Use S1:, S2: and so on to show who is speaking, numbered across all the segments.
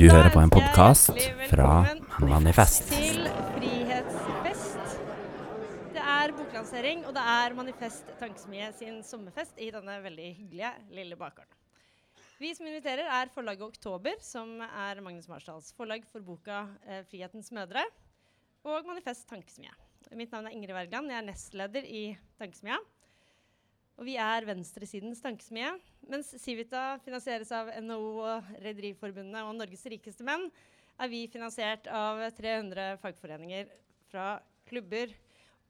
S1: Du hører på en podkast fra Manifest.
S2: Til Frihetsfest. Det er boklansering, og det er Manifest Tankesmie sin sommerfest i denne veldig hyggelige lille bakgården. Vi som inviterer, er forlaget Oktober, som er Magnus Marsdals forlag for boka eh, 'Frihetens mødre', og Manifest Tankesmie. Mitt navn er Ingrid Wergeland. Jeg er nestleder i Tankesmia. Og vi er venstresidens tankesmie. Mens Civita finansieres av NHO, og Rederiforbundet og Norges rikeste menn, er vi finansiert av 300 fagforeninger fra klubber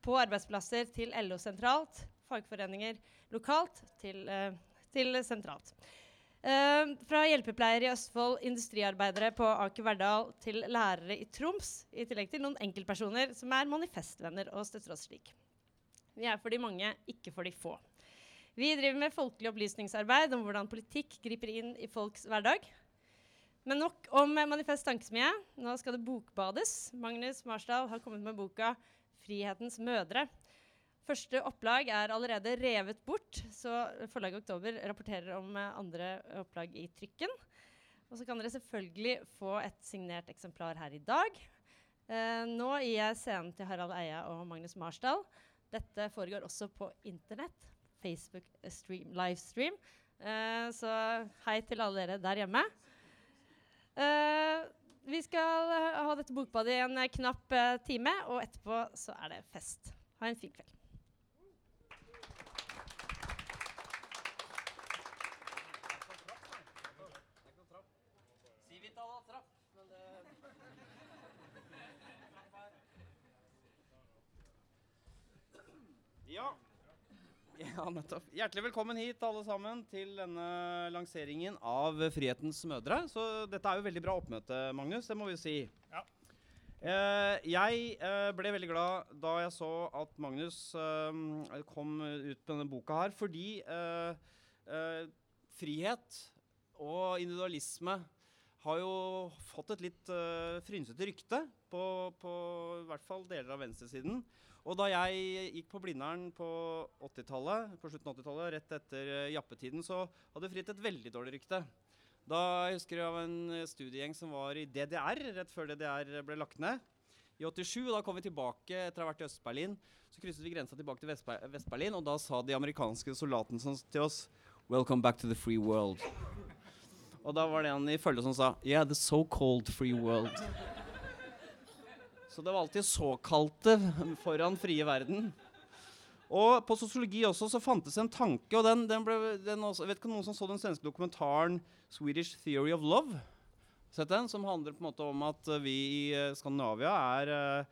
S2: på arbeidsplasser til LO sentralt, fagforeninger lokalt til, eh, til sentralt. Uh, fra hjelpepleiere i Østfold, industriarbeidere på Aker Verdal til lærere i Troms, i tillegg til noen enkeltpersoner som er manifestvenner og støtter oss slik. Vi er for de mange, ikke for de få. Vi driver med folkelig opplysningsarbeid om hvordan politikk griper inn i folks hverdag. Men nok om Manifest Tankesmie. Nå skal det bokbades. Magnus Marsdal har kommet med boka 'Frihetens mødre'. Første opplag er allerede revet bort, så forlaget Oktober rapporterer om andre opplag i trykken. Og så kan dere selvfølgelig få et signert eksemplar her i dag. Eh, nå gir jeg scenen til Harald Eia og Magnus Marsdal. Dette foregår også på internett. Facebook eh, stream, livestream. Uh, så hei til alle dere der hjemme. Uh, vi skal eh, ha dette bokbadet i en eh, knapp eh, time, og etterpå så er det fest. Ha en fin kveld.
S3: Ja. Ja, nettopp. Hjertelig velkommen hit, alle sammen, til denne lanseringen av Frihetens mødre. Så dette er jo veldig bra oppmøte, Magnus. Det må vi si.
S4: Ja.
S3: Eh, jeg eh, ble veldig glad da jeg så at Magnus eh, kom ut med denne boka her, fordi eh, eh, frihet og individualisme har jo fått et litt uh, frynsete rykte på, på i hvert fall deler av venstresiden. Og da jeg gikk på Blindern på 80-tallet, på slutten av 80-tallet, rett etter eh, jappetiden, så hadde Fritt et veldig dårlig rykte. Da jeg husker jeg av en eh, studiegjeng som var i DDR, rett før DDR ble lagt ned. I 87, og da kom vi tilbake etter å ha vært i Øst-Berlin. Så krysset vi grensa tilbake til Vest- Vest-Berlin, og da sa de amerikanske soldatene til oss Welcome back to the free world. Og da var det en i følge som sa Yeah, the so-called free world. Så det var alltid såkalte foran frie verden. Og på sosiologi også så fantes en tanke, og den, den ble den også, Jeg vet ikke om noen som så den svenske dokumentaren 'Swedish Theory of Love'? Sett den? Som handler på en måte om at vi i eh, Skandinavia er eh,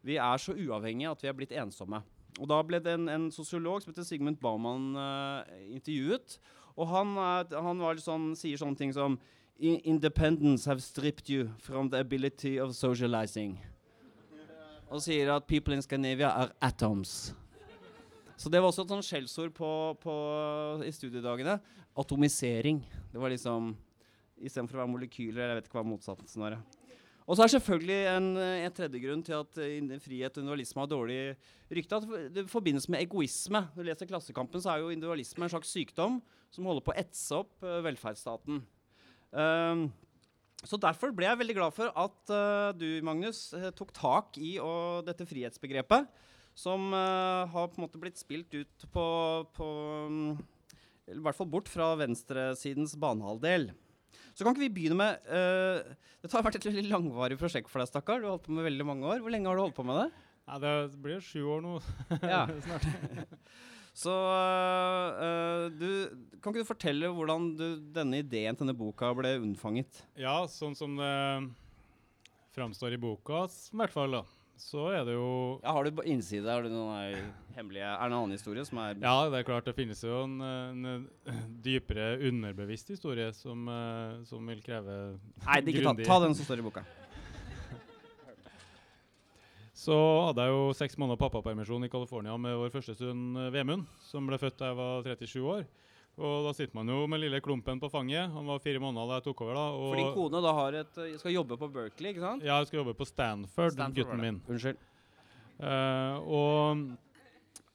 S3: Vi er så uavhengige at vi er blitt ensomme. Og da ble det en, en sosiolog som heter Sigmund Baumann eh, intervjuet. Og han, han sånn, sier sånne ting som Independence have stripped you from the ability of socializing. Og sier at people in Scandinavia are atoms. Så det var også et sånn skjellsord i studiedagene. Atomisering. Det var liksom Istedenfor å være molekyler, eller jeg vet ikke hva motsatsen var. Og så er selvfølgelig en, en tredje grunn til at eh, frihet og individualisme har dårlig rykte, at det forbindes med egoisme. Når du leser Klassekampen, så er jo individualisme en slags sykdom som holder på å etse opp eh, velferdsstaten. Ehm, så derfor ble jeg veldig glad for at uh, du, Magnus, eh, tok tak i og dette frihetsbegrepet, som uh, har på en måte blitt spilt ut på, på um, I hvert fall bort fra venstresidens banehalvdel. Så kan ikke vi begynne med uh, Dette har vært et veldig langvarig prosjekt for deg, stakkar. Du har holdt på med veldig mange år. Hvor lenge har du holdt på med det?
S4: Ja, det blir sju år nå
S3: Ja.
S4: snart.
S3: Så eh, du, kan ikke du fortelle hvordan du, denne ideen til denne boka ble unnfanget?
S4: Ja, sånn som det framstår i boka, i hvert fall, da. Så er det jo
S3: Ja, har du på innside har du noen eh, hemmelige Er det en annen historie som er
S4: Ja, det er klart det finnes jo en, en dypere underbevisst historie som, eh, som vil kreve
S3: Nei, det ikke ta, ta den som står i boka.
S4: Så hadde jeg jo seks måneder pappapermisjon i California med vår første sønn eh, Vemund, som ble født da jeg var 37 år. Og da sitter man jo med lille klumpen på fanget. Han var fire måneder da jeg tok over. da. Og
S3: For din kone da har et, eh, skal jobbe på Berkeley, ikke sant?
S4: Ja, jeg skal jobbe på Stanford,
S3: Stanford
S4: gutten min.
S3: Unnskyld.
S4: Uh, og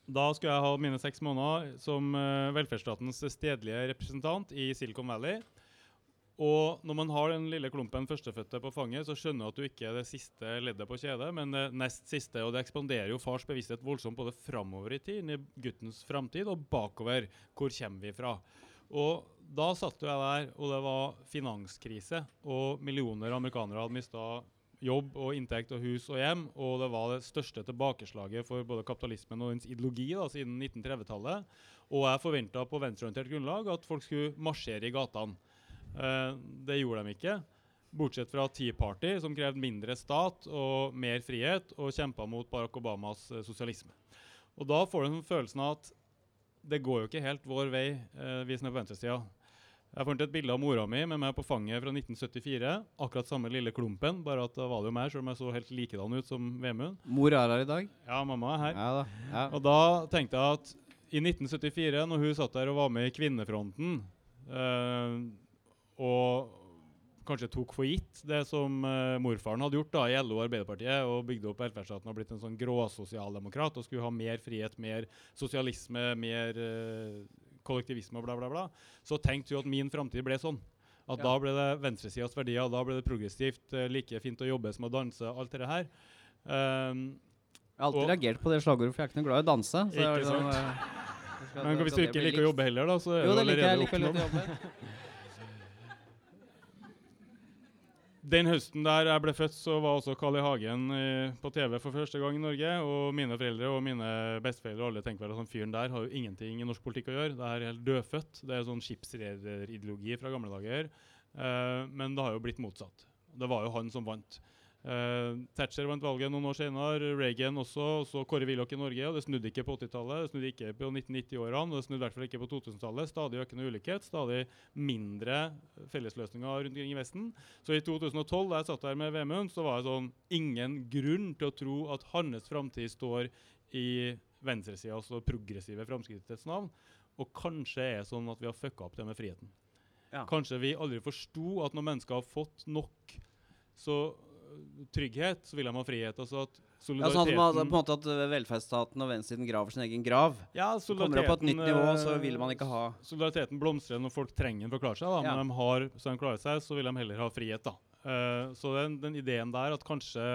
S4: da skulle jeg ha mine seks måneder som uh, velferdsstatens stedlige representant i Silicon Valley. Og når man har den lille klumpen førstefødte på fanget, så skjønner du at du ikke er det siste leddet på kjedet, men det nest siste. Og det ekspanderer jo fars bevissthet voldsomt både framover i tid, inn i guttens framtid, og bakover. Hvor kommer vi fra? Og da satt jeg der, og det var finanskrise, og millioner amerikanere hadde mista jobb og inntekt og hus og hjem, og det var det største tilbakeslaget for både kapitalismen og dens ideologi da, siden 1930-tallet. Og jeg forventa på venstreorientert grunnlag at folk skulle marsjere i gatene. Eh, det gjorde de ikke. Bortsett fra Tea Party, som krevde mindre stat og mer frihet, og kjempa mot Barack Obamas eh, sosialisme. Og da får du følelsen av at det går jo ikke helt vår vei, eh, vi som er på venstresida. Jeg fant et bilde av mora mi med meg på fanget fra 1974. Akkurat samme lille klumpen, bare at da var det jo meg, selv om jeg så helt likedan ut som Vemund.
S3: Mor er her i dag.
S4: Ja, mamma er her.
S3: Ja da. Ja.
S4: Og da tenkte jeg at i 1974, når hun satt der og var med i Kvinnefronten, eh, og kanskje tok for gitt det som uh, morfaren hadde gjort da, i LO og Arbeiderpartiet, og bygde opp velferdsstaten og blitt en sånn gråsosialdemokrat og skulle ha mer frihet, mer sosialisme, mer uh, kollektivisme og bla, bla, bla, så tenkte hun at min framtid ble sånn. At
S3: Ja.
S4: da ble det venstresidas verdier, da ble det progressivt, eh, like fint å jobbe som å danse, alt det her. Um,
S3: Jeg har alltid
S4: Og-
S3: reagert på det slagordet, for jeg er ikke noe glad i å danse. Så
S4: Ikke
S3: liksom,
S4: sant?
S3: skal-
S4: men hvis du ikke liker å jobbe heller, da, så er
S3: Jo,
S4: det allerede oppnådd.
S3: godt å jobbe.
S4: Den høsten der jeg ble født, så var også Carl I. Hagen eh, på TV for første gang i Norge. Og mine foreldre og mine besteforeldre og alle tenker vel at sånn fyren der har jo ingenting i norsk politikk å gjøre. Det er helt dødfødt. Det er sånn skipsrederideologi fra gamle dager. Eh, men det har jo blitt motsatt. Det var jo han som vant. Eh, Thatcher vant valget noen år senere, Reagan også, og så Kåre Willoch i Norge. og Det snudde ikke på 80-tallet, det snudde ikke på 1990-årene, og det snudde i hvert fall ikke på 2000-tallet. Stadig økende ulikhet, stadig mindre fellesløsninger rundt omkring i Vesten. Så i 2012, da jeg satt der med Vemund, så var det sånn ingen grunn til å tro at hans framtid står i venstresida, altså progressive framskrittets navn. Og kanskje er det sånn at vi har fucka opp det med friheten.
S3: Ja.
S4: Kanskje vi aldri forsto at når mennesker har fått nok så trygghet, så vil de ha frihet. Altså at
S3: Ja, sånn
S4: solidariteten
S3: på en måte at velferdsstaten og venstresiden graver sin egen grav.
S4: ja,
S3: kommer det på et nytt nivå, så vil man ikke ha
S4: Solidariteten blomstrer når folk trenger den for å klare seg. Da.
S3: Ja.
S4: Når de har, så de klarer seg, så vil de heller ha frihet. Da. Uh, så den, den ideen der at kanskje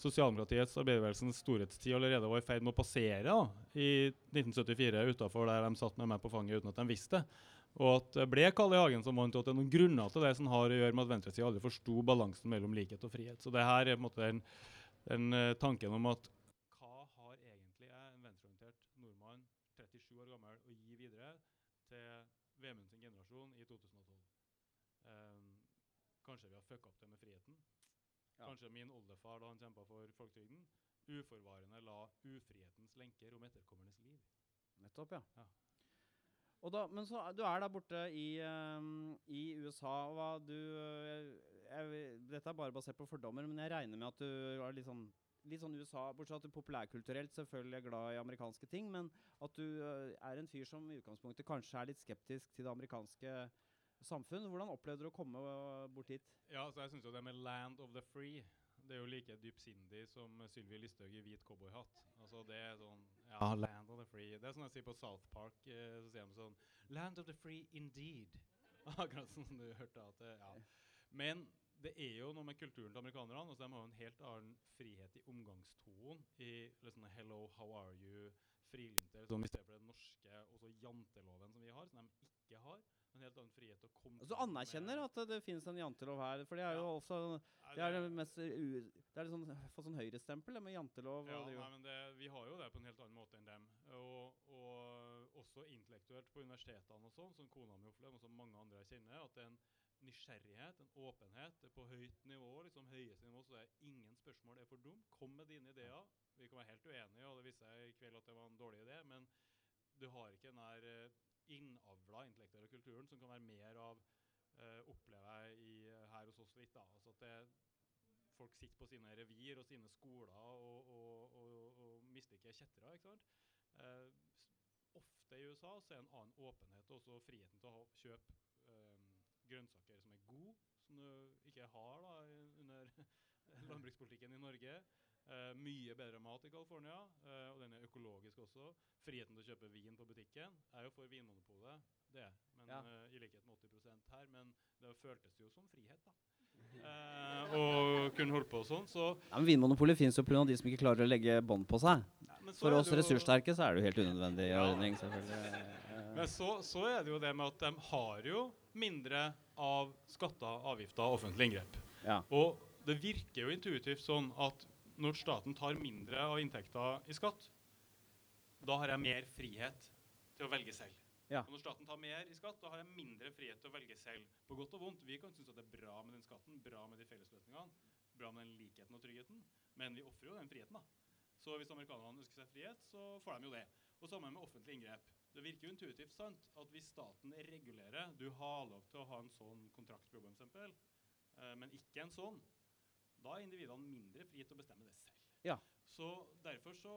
S4: sosialdemokratiets arbeiderbevegelsens storhetstid allerede var i ferd med å passere da, i 1974 utafor der de satt med meg på fanget uten at de visste det. Og at det ble Kalle. Hagen som vant, og at det er noen grunner til det som har å gjøre med at venstresida aldri forsto balansen mellom likhet og frihet. Så det her er på en måte den, den eh, tanken om at hva har egentlig jeg, en venstreorientert nordmann, 37 år gammel, å gi videre til Vemund sin generasjon i 2012? Um, kanskje vi har fucka opp det med friheten?
S3: Ja.
S4: Kanskje min oldefar da han kjempa for folketrygden, uforvarende la ufrihetens lenker om etterkommernes liv.
S3: Nettopp, ja.
S4: Ja.
S3: Da, men så du er der borte i, um, i USA, hva du eh, jeg, Dette er bare basert på fordommer, men jeg regner med at du er litt sånn Litt sånn USA, Bortsett fra at du populærkulturelt selvfølgelig er glad i amerikanske ting, men at du eh, er en fyr som i utgangspunktet kanskje er litt skeptisk til det amerikanske samfunn. Hvordan opplevde du å komme eh, bort hit?
S4: Ja, så jeg syns jo det med 'Land of the Free' det er jo like dypsindig som Sylvi Listhaug i hvit cowboyhatt. Altså det er sånn Ja, 'Land of the Free'. Det er sånn jeg sier på South Park. Eh, så sier de sånn 'Land of the free indeed'. Akkurat som du hørte at det, ja. Men det er jo noe med kulturen til amerikanerne. Altså de har jo en helt annen frihet i omgangstonen. I liksom 'hello, how are you', frilynter, stedet for den norske også janteloven som vi har, som de ikke har. En helt annen frihet å komme
S3: Altså, du anerkjenner at det finnes en jantelov her? For det er jo
S4: Ja.
S3: også Det er det mest. Det er litt sånn, fått sånn høyrestempel det med jantelov.
S4: Ja, nei, men det, vi har jo det på en helt annen måte enn dem. Og, og også intellektuelt på universitetene og sånn, som kona mi opplever, og som mange andre jeg kjenner, at det er en nysgjerrighet, en åpenhet på høyt nivå, liksom høyeste nivå, så det er ingen spørsmål det er for dumt. Kom med dine ideer. Vi kan være helt uenige, og det viste seg i kveld at det var en dårlig idé, men du har ikke den der eh, innavla intellektuelle kulturen som kan være mer av uh, opplever jeg i, eh, her hos oss litt. da, altså at det folk sitter på sine revir og sine skoler og, og, og, og misliker kjettere. ikke sant? Uh, ofte i USA så er en annen åpenhet og også friheten til å kjøpe um, grønnsaker som er gode, som du ikke har da under landbrukspolitikken i Norge. Eh, mye bedre mat i California, uh, og den er økologisk også. Friheten til å kjøpe vin på butikken. Er jo for Vinmonopolet, det er. Men,
S3: Ja.
S4: uh, I likhet med 80 her. Men det føltes jo som frihet, da. Eh, og kunne holdt på sånn. Så,
S3: Ja, men Vinmonopolet fins jo pga. de som ikke klarer å legge bånd på seg.
S4: ja,
S3: For oss ressurssterke så er det jo helt unødvendig
S4: Ja.
S3: ordning, selvfølgelig.
S4: Men så, så er det jo det med at de har jo mindre av skatter, avgifter og offentlige inngrep.
S3: Ja.
S4: Og det virker jo intuitivt sånn at når staten tar mindre av inntekta i skatt, da har jeg mer frihet til å velge selv.
S3: Ja.
S4: Og når staten tar mer i skatt, da har jeg mindre frihet til å velge selv. På godt og vondt. Vi kan synes at det er bra med den skatten, bra med de fellesløsningene, bra med den likheten og tryggheten, men vi ofrer jo den friheten, da. Så hvis amerikanerne ønsker seg frihet, så får de jo det. Og sammen med offentlige inngrep. Det virker jo intuitivt sant at hvis staten regulerer Du har lov til å ha en sånn kontrakt eksempel, eh, men ikke en sånn. Da er individene mindre fri til å bestemme det selv.
S3: Ja.
S4: Så derfor så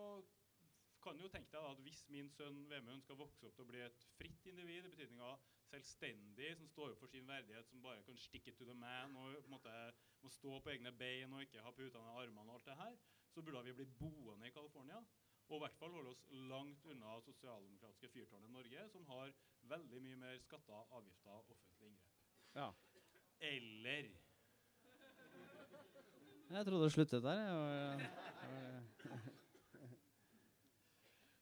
S4: kan jo tenke deg at hvis min sønn Vemund skal vokse opp til å bli et fritt individ, i betydning av selvstendig, som står opp for sin verdighet, som bare kan stick it to the man og på en måte må stå på egne bein og ikke ha putene i armene og alt det her, så burde vi bli boende i California. Og i hvert fall holde oss langt unna sosialdemokratiske fyrtårnet Norge, som har veldig mye mer skatter, avgifter og offentlige inngrep.
S3: Ja.
S4: Eller
S3: Jeg trodde det sluttet der. Jeg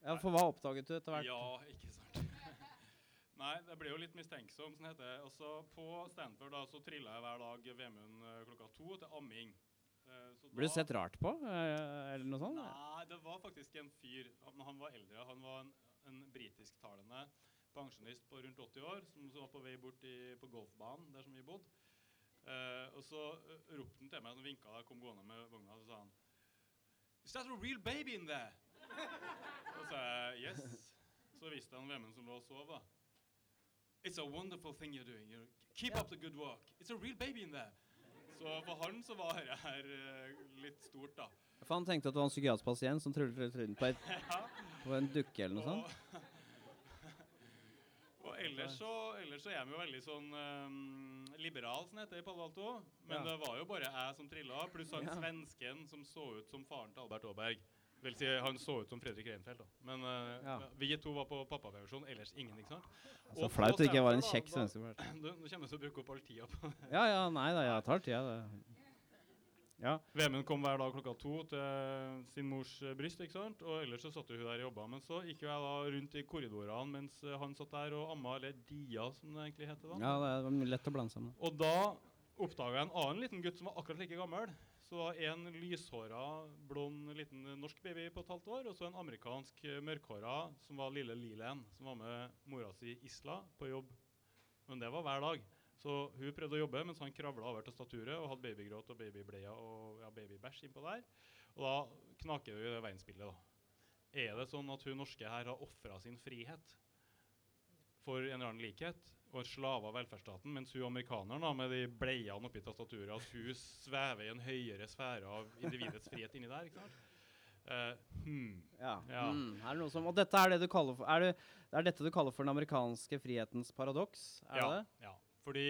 S3: ja, for hva oppdaget du etter hvert?
S4: Ja, ikke sant. Nei, det ble jo litt mistenksom. Sånn heter det. Også på Stanford da, så trilla jeg hver dag Vemund eh, klokka to til amming. Eh, så
S3: Ble du sett rart på, eh, eller noe sånt?
S4: Nei, det var faktisk en fyr Han, han var eldre. Han var en, en britisktalende pensjonist på rundt 80 år som så var på vei bort i, på golfbanen der som vi bodde. Eh, og så eh, ropte han til meg, og vinka da jeg kom gående med vogna, og så sa han Is that a real baby in there? Og så sa jeg yes. Så visste han hvem som lå og sov, da. It's a wonderful thing you're doing. You're, keep up the good work. It's a real baby in there. Så for han så var det her eh, litt stort, da.
S3: For han tenkte at det var en psykiatrisk pasient som trullet rundt på, et,
S4: Ja.
S3: på en dukke eller noe sånt?
S4: Og ellers, så, ellers så er vi jo veldig sånn um, liberal, som heter i Palo Alto. Men
S3: Ja.
S4: det var jo bare jeg som trilla, pluss han
S3: Ja.
S4: svensken som så ut som faren til Albert Aaberg. Vil si, han så ut som Fredrik Reinfeldt, da. Men uh,
S3: Ja.
S4: vi to var på pappapermisjon, ellers ingen, ikke sant?
S3: Så flaut det ikke var en kjekk svenske.
S4: Nå kommer jeg til å bruke opp all tida på det.
S3: Ja, ja, nei da, jeg tar tida. det. Ja.
S4: Vemund kom hver dag klokka to til sin mors eh, bryst, ikke sant? og ellers så satt hun der og jobba. Men så gikk jo jeg da rundt i korridorene mens eh, han satt der og amma, eller dia, som det egentlig heter da.
S3: ja, det var lett å blande sammen.
S4: Og da oppdaga jeg en annen liten gutt som var akkurat like gammel. Så det var en lyshåra, blond liten eh, norsk baby på et halvt år, og så en amerikansk mørkhåra som var lille Lilen, som var med mora si Isla på jobb. Men det var hver dag. Så hun prøvde å jobbe mens han kravla over til staturet og hadde babygråt og babybleier og ja, babybæsj innpå der. Og da knaker det i det verdensbildet, da. Er det sånn at hun norske her har ofra sin frihet for en eller annen likhet og er slave av velferdsstaten, mens hun amerikaneren da, med de bleiene oppi tastaturet, at hun svever i en høyere sfære av individets frihet inni der? ikke sant? Uh, hmm.
S3: Ja.
S4: Ja.
S3: Mm, er det noe som, og dette er det du kaller for er det, er dette du kaller for den amerikanske frihetens paradoks? Er
S4: ja,
S3: det?
S4: Ja, fordi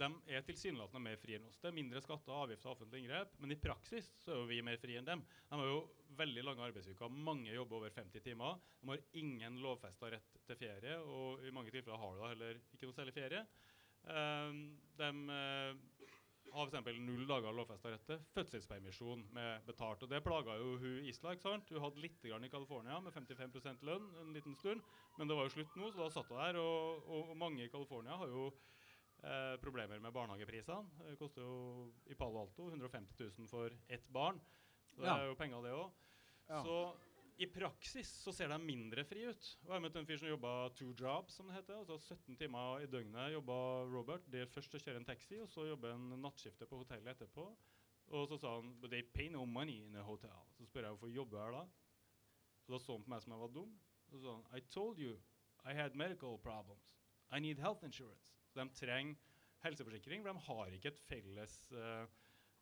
S4: de er tilsynelatende mer frie enn oss. Det er mindre skatter, avgifter og offentlige inngrep, men i praksis så er jo vi mer frie enn dem. De har jo veldig lange arbeidsuker, mange jobber over 50 timer. De har ingen lovfesta rett til ferie, og i mange tilfeller har de da heller ikke noe særlig ferie. Um, de eh, har f.eks. null dager lovfesta rett til fødselspermisjon med betalt. og Det plaga jo hun Isla. ikke sant? Hun hadde litt grann i California med 55 lønn en liten stund, men det var jo slutt nå, så da satt hun der. Og, og mange i California har jo eh, problemer med barnehageprisene. Det koster jo i Palo Alto 150 000 for ett barn. Så det
S3: Ja.
S4: er jo penger, det òg.
S3: Ja.
S4: Så i praksis så ser de mindre fri ut. Og jeg møtte en fyr som jobba two jobs, som det heter. Altså 17 timer i døgnet jobba Robert. Det først å kjøre en taxi, og så jobbe en nattskifte på hotellet etterpå. Og så sa han But they pay no money in a hotel. Så spør jeg hvorfor jobber jeg da. Og da så han på meg som jeg var dum. Og så sa han I told you I had medical problems. I need health insurance. Så de trenger helseforsikring, for de har ikke et felles uh,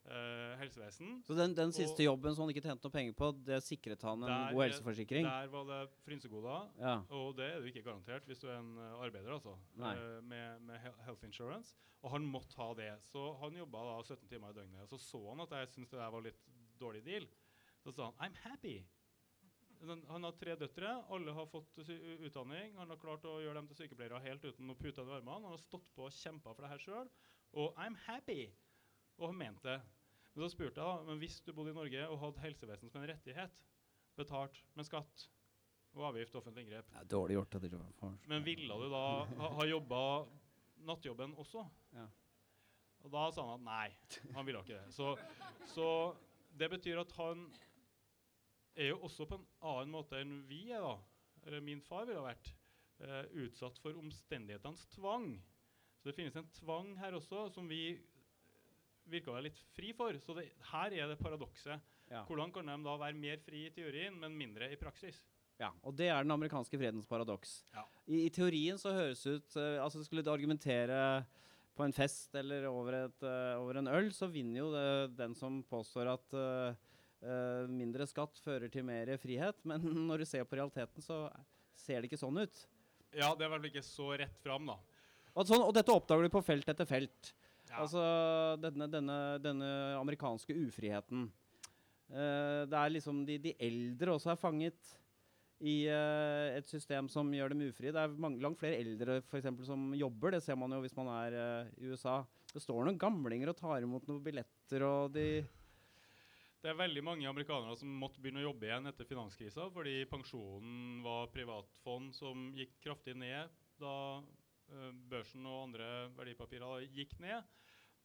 S4: uh, helsevesen.
S3: Så den, den siste
S4: Og-
S3: jobben som han ikke tjente noe penger på, det sikret han en
S4: Der-
S3: god helseforsikring?
S4: Der var det frynsegoder.
S3: Ja.
S4: Og det er du ikke garantert hvis du er en eh, arbeider, altså. Eh, med, med health insurance. Og han måtte ha det. Så han jobba da 17 timer i døgnet. Og så så han at jeg syntes det der var litt dårlig deal. Så sa han 'I'm happy'. Den, han har tre døtre. Alle har fått utdanning. Han har klart å gjøre dem til sykepleiere helt uten noe pute under armene. Han har stått på og kjempa for det her sjøl. Og 'I'm happy'. Og han mente det. Men så spurte jeg da, men hvis du bodde i Norge og hadde helsevesen som en rettighet, betalt med skatt og avgift og offentlig inngrep,
S3: er dårlig gjort. Det,
S4: men ville du da ha, ha jobba nattjobben også?
S3: Ja.
S4: Og da sa han at nei, han ville ikke det. Så, så det betyr at han er jo også på en annen måte enn vi er, da. Eller min far ville ha vært. Eh, utsatt for omstendighetenes tvang. Så det finnes en tvang her også som vi virker å være litt fri for. Så det, her er det paradokset.
S3: Ja.
S4: Hvordan kan de da være mer fri i teorien, men mindre i praksis?
S3: Ja, og det er den amerikanske fredens paradoks.
S4: Ja.
S3: I, I teorien så høres ut uh, Altså Skulle du argumentere på en fest eller over, et, uh, over en øl, så vinner jo det, den som påstår at eh, mindre skatt fører til mer frihet. Men når du ser på realiteten, så ser det ikke sånn ut.
S4: Ja, det er vel ikke så rett fram, da.
S3: Og, sånn, og dette oppdager du på felt etter felt.
S4: Ja.
S3: Altså denne, denne, denne amerikanske ufriheten. Uh, det er liksom de, de eldre også er fanget i uh, et system som gjør dem ufrie. Det er mange, langt flere eldre for eksempel, som jobber. Det ser man jo hvis man er uh, i USA. Det står noen gamlinger og tar imot noen billetter, og de
S4: Det er veldig mange amerikanere som måtte begynne å jobbe igjen etter finanskrisa fordi pensjonen var privatfond som gikk kraftig ned da eh, børsen og andre verdipapirer gikk ned.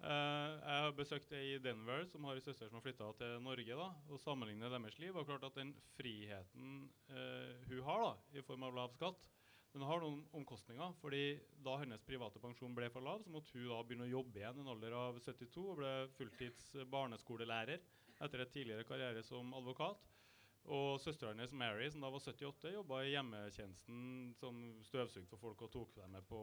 S4: Uh, jeg har besøkt ei i Denver som har en søster som har flytta til Norge. da, og sammenlignet deres liv. Og klart at Den friheten uh, hun har da, i form av lav skatt, den har noen omkostninger. fordi Da hennes private pensjon ble for lav, så måtte hun da begynne å jobbe igjen i en alder av 72 og ble fulltids barneskolelærer etter et tidligere karriere som advokat. Og søstera hennes Mary, som da var 78, jobba i hjemmetjenesten som støvsugde for folk og tok dem med på,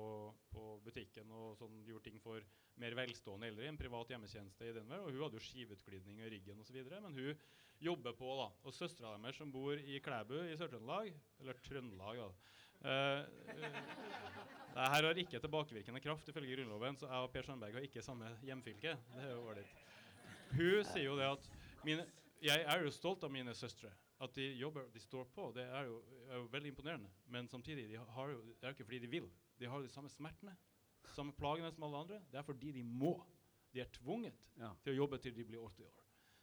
S4: på butikken og sånn, gjorde ting for mer velstående eldre en privat hjemmetjeneste i Denver. Og hun hadde jo skivutglidning i ryggen osv., men hun jobber på. da. Og søstera deres som bor i Klæbu i Sør-Trøndelag, eller Trøndelag, da Uh, eh, det her har ikke tilbakevirkende kraft ifølge Grunnloven, så jeg og Per Sandberg har ikke samme hjemfylke. Det er jo ålreit. Hun sier jo det at mine, Jeg er jo stolt av mine søstre. At de jobber, de står på. Det er jo, er jo veldig imponerende. Men samtidig, de har jo, det er jo ikke fordi de vil. De har de samme smertene, samme plagene som alle andre. Det er fordi de må. De er tvunget
S3: Ja.
S4: til å jobbe til de blir 80 år.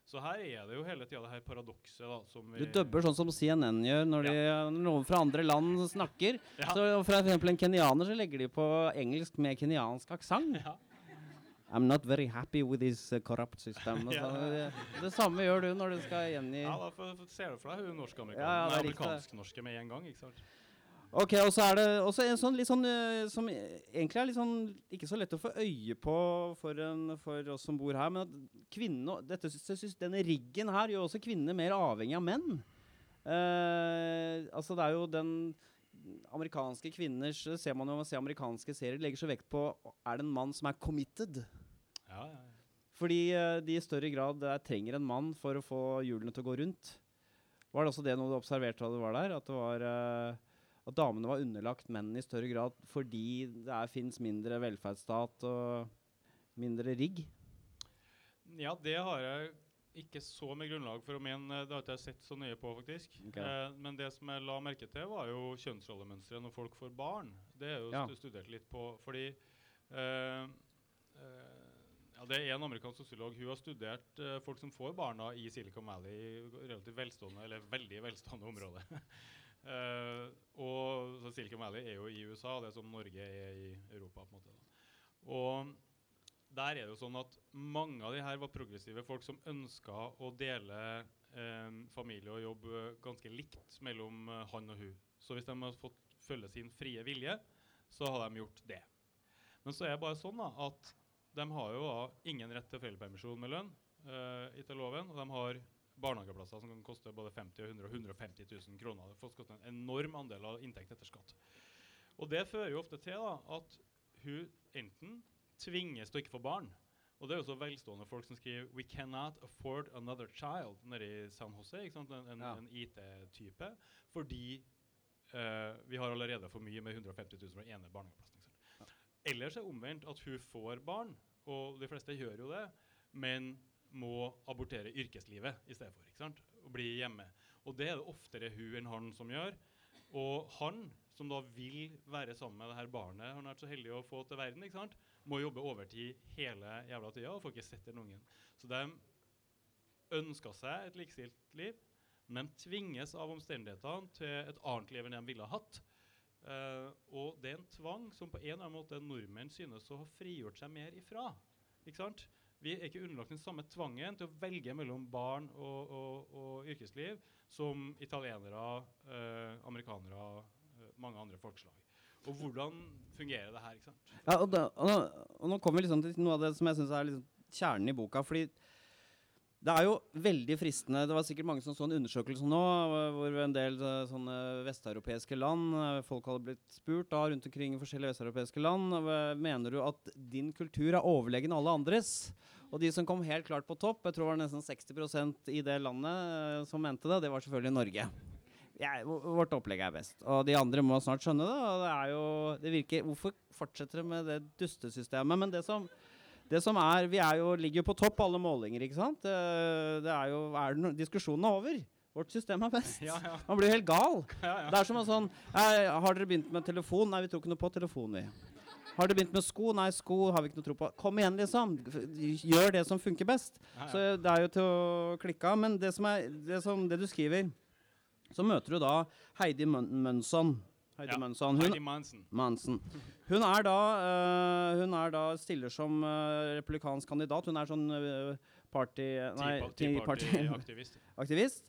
S4: Så her er det jo hele tida det her paradokset. da, som
S3: Du
S4: vi-
S3: dubber sånn som CNN gjør når, de, når noen fra andre land snakker.
S4: Ja.
S3: Så For eksempel en kenyaner så legger de på engelsk med kenyansk aksent.
S4: Ja.
S3: I'm not very happy with this uh, corrupt system.
S4: Ja.
S3: så det, det samme gjør du når du skal gjengi
S4: Ja, da for, for, ser du for deg hun norsk-amerikanske
S3: er
S4: amerikansk-norske med en gang. ikke sant?
S3: Ok, og så er det også en sånn litt sånn uh, som egentlig er litt sånn ikke så lett å få øye på for, en, for oss som bor her, men at kvinne, dette, denne riggen her gjør også kvinnene mer avhengig av menn. Uh, altså det er jo den amerikanske kvinner ser man jo man ser amerikanske serier, legger så vekt på er det en mann som er committed.
S4: Ja, ja, ja.
S3: Fordi eh, de i større grad eh, trenger en mann for å få hjulene til å gå rundt. Var det også det noe du observerte da du var der? At, det var, eh, at damene var underlagt mennene i større grad fordi det fins mindre velferdsstat og mindre rigg?
S4: Ja, det har jeg ikke så mye grunnlag for å mene. Det har ikke jeg sett så nøye på, faktisk.
S3: Okay.
S4: Eh, men det som jeg la merke til, var jo kjønnsrollemønsteret når folk får barn. Det er jo
S3: Ja.
S4: studert litt på, fordi eh, eh, ja, Det er en amerikansk sosiolog hun har studert eh, folk som får barna i Silicon Valley, i relativt velstående, eller veldig velstående område. Eh, og så Silicon Valley er jo i USA, det er som Norge er i Europa. på en måte. Da. Og der er det jo sånn at mange av de her var progressive folk som ønska å dele eh, familie og jobb eh, ganske likt mellom eh, han og hun. Så hvis de hadde fått følge sin frie vilje, så hadde de gjort det. Men så er det bare sånn da, at de har jo da ingen rett til foreldrepermisjon med lønn eh, etter loven, og de har barnehageplasser som kan koste både 50 og 100 150 000 kroner. Det får koste en enorm andel av inntekt etter skatt. Og det fører jo ofte til da, at hun enten tvinges til å ikke få barn. Og det er jo så velstående folk som skriver 'We cannot afford another child' nede i San Jose. En, en,
S3: Ja.
S4: en IT-type. Fordi uh, vi har allerede for mye med 150 000 for ene barnehageplassen. ikke? Ellers er det omvendt at hun får barn, og de fleste gjør jo det, men må abortere yrkeslivet i stedet for. ikke sant? Og bli hjemme. Og det er det oftere hun enn han som gjør. Og han, som da vil være sammen med det her barnet han har vært så heldig å få til verden, ikke sant? Må jobbe overtid hele jævla tida og får ikke sett den ungen. Så de ønska seg et likestilt liv, men tvinges av omstendighetene til et annet liv enn de ville ha hatt. Uh, og det er en tvang som på en eller annen måte nordmenn synes å ha frigjort seg mer ifra. Ikke sant? Vi er ikke underlagt den samme tvangen til å velge mellom barn og, og, og yrkesliv som italienere, uh, amerikanere, uh, mange andre folkeslag. Og hvordan fungerer det her? ikke sant?
S3: Ja, og, da, og, nå, og nå kommer vi liksom til noe av det som jeg syns er liksom kjernen i boka. fordi det er jo veldig fristende Det var sikkert mange som så en undersøkelse nå, hvor en del eh, sånne vesteuropeiske land eh, Folk hadde blitt spurt da rundt omkring i forskjellige vesteuropeiske land Mener du at din kultur er overlegen alle andres. Og de som kom helt klart på topp, jeg tror det var nesten 60% i det landet eh, som mente det, det var selvfølgelig Norge. Ja, vårt opplegg er best. Og de andre må snart skjønne det. og det er jo, det virker, Hvorfor fortsetter de med det dustesystemet? Men det som det som er, Vi er jo, ligger jo på topp alle målinger. ikke sant? Det, det er jo, er no, Diskusjonen er over. Vårt system er best.
S4: Ja, ja.
S3: Man blir helt gal.
S4: Ja,
S3: det er som en sånn Har dere begynt med telefon? Nei, vi tror ikke noe på telefon. vi. Har dere begynt med sko? Nei, sko har vi ikke noe tro på. Kom igjen, liksom. Gjør det som funker best. Så det er jo til å klikke av. Men det, som er, det, som, det du skriver, så møter du da Heidi Mønson. Heidi ja. Mønson.
S4: Hun, Heidi Manson.
S3: Mansen. Hun er da, uh, hun er da stiller som uh, republikansk kandidat. Hun er sånn uh, party... Nei,
S4: Tea Party-aktivist.
S3: aktivist.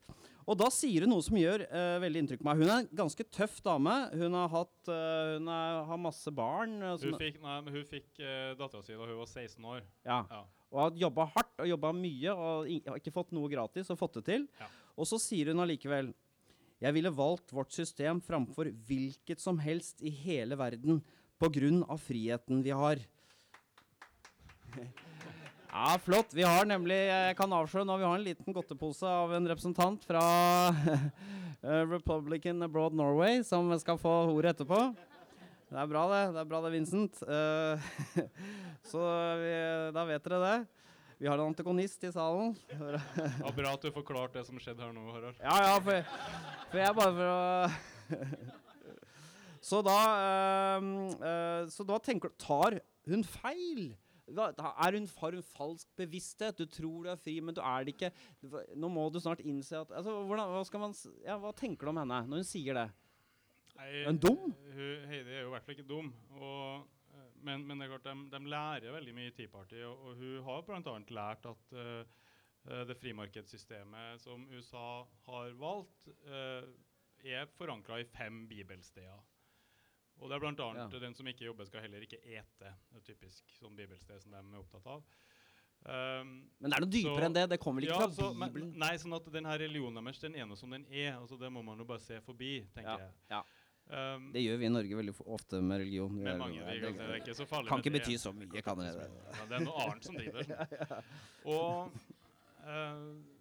S3: Og da sier hun noe som gjør veldig inntrykk på meg. Hun er en ganske tøff dame. Hun har, hatt, hun er, har masse barn.
S4: hun fikk, nei, hun fikk dattera si da hun var 16 år.
S3: Ja. ja. Og har jobba hardt og jobba mye og ikke fått noe gratis og fått det til. Ja. Og så sier hun allikevel jeg ville valgt vårt system framfor hvilket som helst i hele verden pga. friheten vi har. Ja, flott. Vi har nemlig Jeg kan avsløre nå vi har en liten godtepose av en representant fra eh, Republican Abroad Norway som skal få ordet etterpå. Det er bra, det. Det er bra det, Vincent. Uh, så vi, da vet dere det. Vi har en antagonist i salen.
S4: ja, bra at du forklarte det som skjedde her nå, Harald.
S3: Ja, ja, for, for jeg bare for å Så da øh, øh, Så da tenker du Tar hun feil? Er hun, har hun falsk bevissthet? Du tror du er fri, men du er det ikke. Nå må du snart innse at altså, hvordan, hva, man, ja, hva, tenker du om henne når hun sier det?
S4: Nei,
S3: hun dum?
S4: Heidi er jo i hvert fall ikke dum. Og men, men, det er klart, de, de, lærer veldig mye i Tea Party, og, og hun har bl.a. lært at uh, det frimarkedssystemet som USA har valgt, uh, er forankra i fem bibelsteder. Og det er bl.a. Ja. den som ikke jobber, skal heller ikke ete. Det er typisk sånn bibelsted som de er opptatt av.
S3: Um, men det er noe dypere så, enn det? Det kommer vel ikke ja, fra Bibelen?
S4: Men, nei, sånn at denne religionen deres den ene som den er. altså Det må man jo bare se forbi, tenker ja, jeg. Ja.
S3: Um, det gjør vi i Norge veldig ofte med religion.
S4: Med er, mange, det, det, er ikke så farlig
S3: kan ikke bety så mye, kan det?
S4: Det er noe annet som driver sånn. Og uh,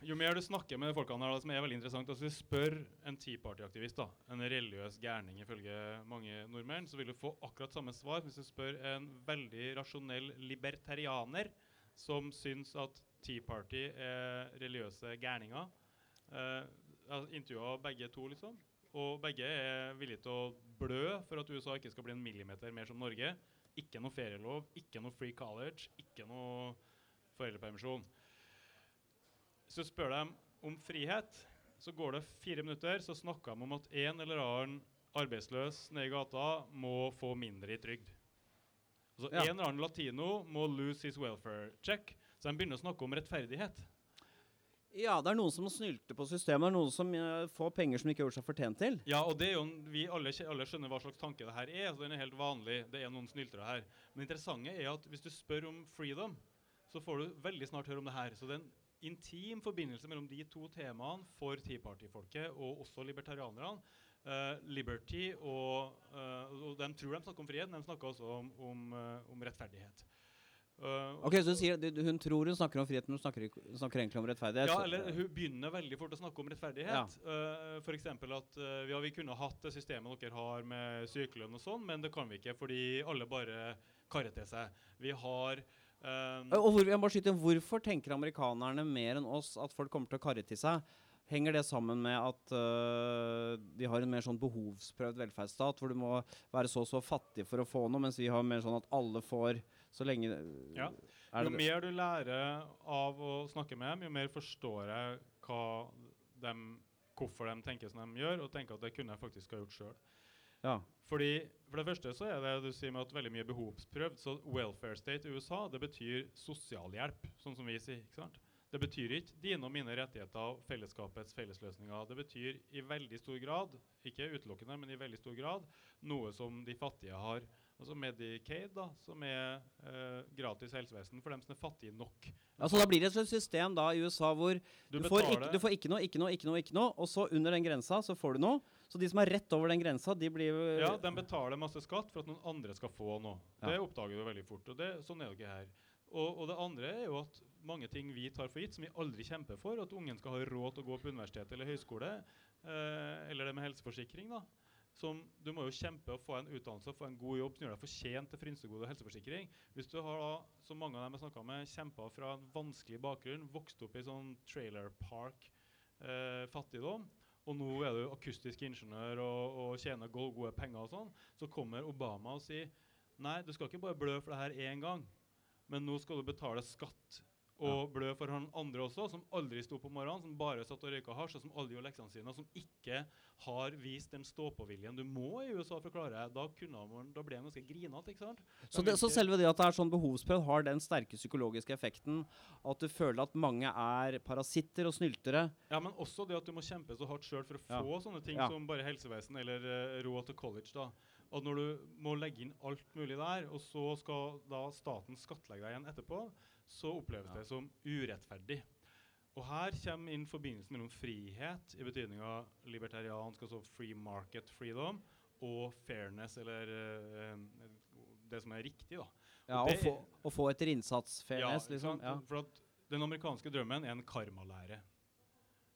S4: jo mer du snakker med folkene her, da, som er veldig interessant altså Du spør en Tea Party-aktivist, en religiøs gærning ifølge mange nordmenn, så vil du få akkurat samme svar hvis du spør en veldig rasjonell libertarianer som syns at Tea Party er religiøse gærninger. Uh, Intervjua begge to, liksom. Og begge er villige til å blø for at USA ikke skal bli en millimeter mer som Norge. Ikke noe ferielov, ikke noe free college, ikke noe foreldrepermisjon. Så spør de om frihet, så går det fire minutter, så snakker de om at en eller annen arbeidsløs nede i gata må få mindre i trygd. Altså ja. En eller annen latino må lose his welfare check. Så de begynner å snakke om rettferdighet.
S3: Ja, det er noen som snylter på systemet. Det er noen som uh, får penger som de ikke har gjort seg fortjent til.
S4: Ja, og det er jo, vi alle, alle, skjønner hva slags tanke det her er. så Den er helt vanlig. Det er noen snyltere her. Men det interessante er at hvis du spør om freedom, så får du veldig snart høre om det her. Så det er en intim forbindelse mellom de to temaene for Tea Party-folket og også libertarianerne. Uh, liberty og, uh, og De tror de snakker om frihet, men de snakker også om, om, uh, om rettferdighet.
S3: Uh, ok, så sier, Hun tror hun snakker om frihet, men hun snakker, snakker egentlig om rettferdighet?
S4: Ja, eller hun begynner veldig fort å snakke om rettferdighet. Ja. Uh, F.eks. at uh, ja, vi kunne hatt det systemet dere har med sykelønn og sånn, men det kan vi ikke fordi alle bare karrer til seg. Vi har Um,
S3: Og hvor, jeg må skyte Hvorfor tenker amerikanerne mer enn oss at folk kommer til å karre til seg? Henger det sammen med at uh, de har en mer sånn behovsprøvd velferdsstat, hvor du må være så og så fattig for å få noe, mens vi har mer sånn at alle får så lenge
S4: Ja.
S3: Er
S4: jo mer du lærer av å snakke med dem, jo mer forstår jeg hva de, hvorfor de tenker som de gjør, og tenker at det kunne jeg faktisk ha gjort sjøl.
S3: Ja.
S4: Fordi For det første så er det du sier med at veldig mye behovsprøvd. Så welfare state i USA det betyr sosialhjelp, sånn som vi sier. ikke sant? Det betyr ikke dine og mine rettigheter og fellesskapets fellesløsninger. Det betyr i veldig stor grad, ikke utelukkende, men i veldig stor grad, noe som de fattige har. Altså Medicaid, da, som er eh, gratis helsevesen for dem som er fattige nok.
S3: Ja, så da blir det et system da i USA hvor
S4: Du
S3: du, får ikke, du får ikke noe, ikke noe, ikke noe, ikke noe, og så under den grensa så får du noe. Så de som er rett over den grensa, de blir
S4: Ja, de betaler masse skatt for at noen andre skal få noe.
S3: Ja.
S4: Det oppdager du veldig fort. og det, Sånn er det ikke her. Og, og det andre er jo at mange ting vi tar for gitt, som vi aldri kjemper for, at ungen skal ha råd til å gå på universitet eller høyskole, eh, eller det med helseforsikring, da. Som, du må jo kjempe og få en utdannelse og få en god jobb som gjør deg fortjent til frynsegode helseforsikring. Hvis du har, da, som mange av dem jeg snakka med, kjempa fra en vanskelig bakgrunn, vokst opp i sånn trailer park, eh, fattigdom, og nå er du akustisk ingeniør og, og tjener gode, gode penger og sånn, så kommer Obama og sier nei, du skal ikke bare blø for det her én gang, men nå skal du betale skatt. Og blø for han andre også, som aldri sto på morgenen, som bare satt og røyka hasj, og som aldri gjorde leksene sine, og som ikke har vist den stå-på-viljen du må i USA for å klare. Da, man, da ble han ganske grinete, ikke sant?
S3: Så, det, så selve det at det er sånn behovsprøvd, har den sterke psykologiske effekten at du føler at mange er parasitter og snyltere.
S4: Ja, men også det at du må kjempe så hardt sjøl for å
S3: Ja.
S4: få sånne ting
S3: Ja.
S4: som bare helsevesen eller uh, råd til college. da. At når du må legge inn alt mulig der, og så skal da staten skattlegge deg igjen etterpå, så oppleves
S3: Ja.
S4: det som urettferdig. Og her kommer inn forbindelsen mellom frihet i betydninga libertariansk, altså free market freedom, og fairness, eller uh, det som er riktig, da.
S3: Ja,
S4: det-
S3: å, få, å få etter innsats, fairness,
S4: ja,
S3: liksom. Ja.
S4: For at den amerikanske drømmen er en karmalære.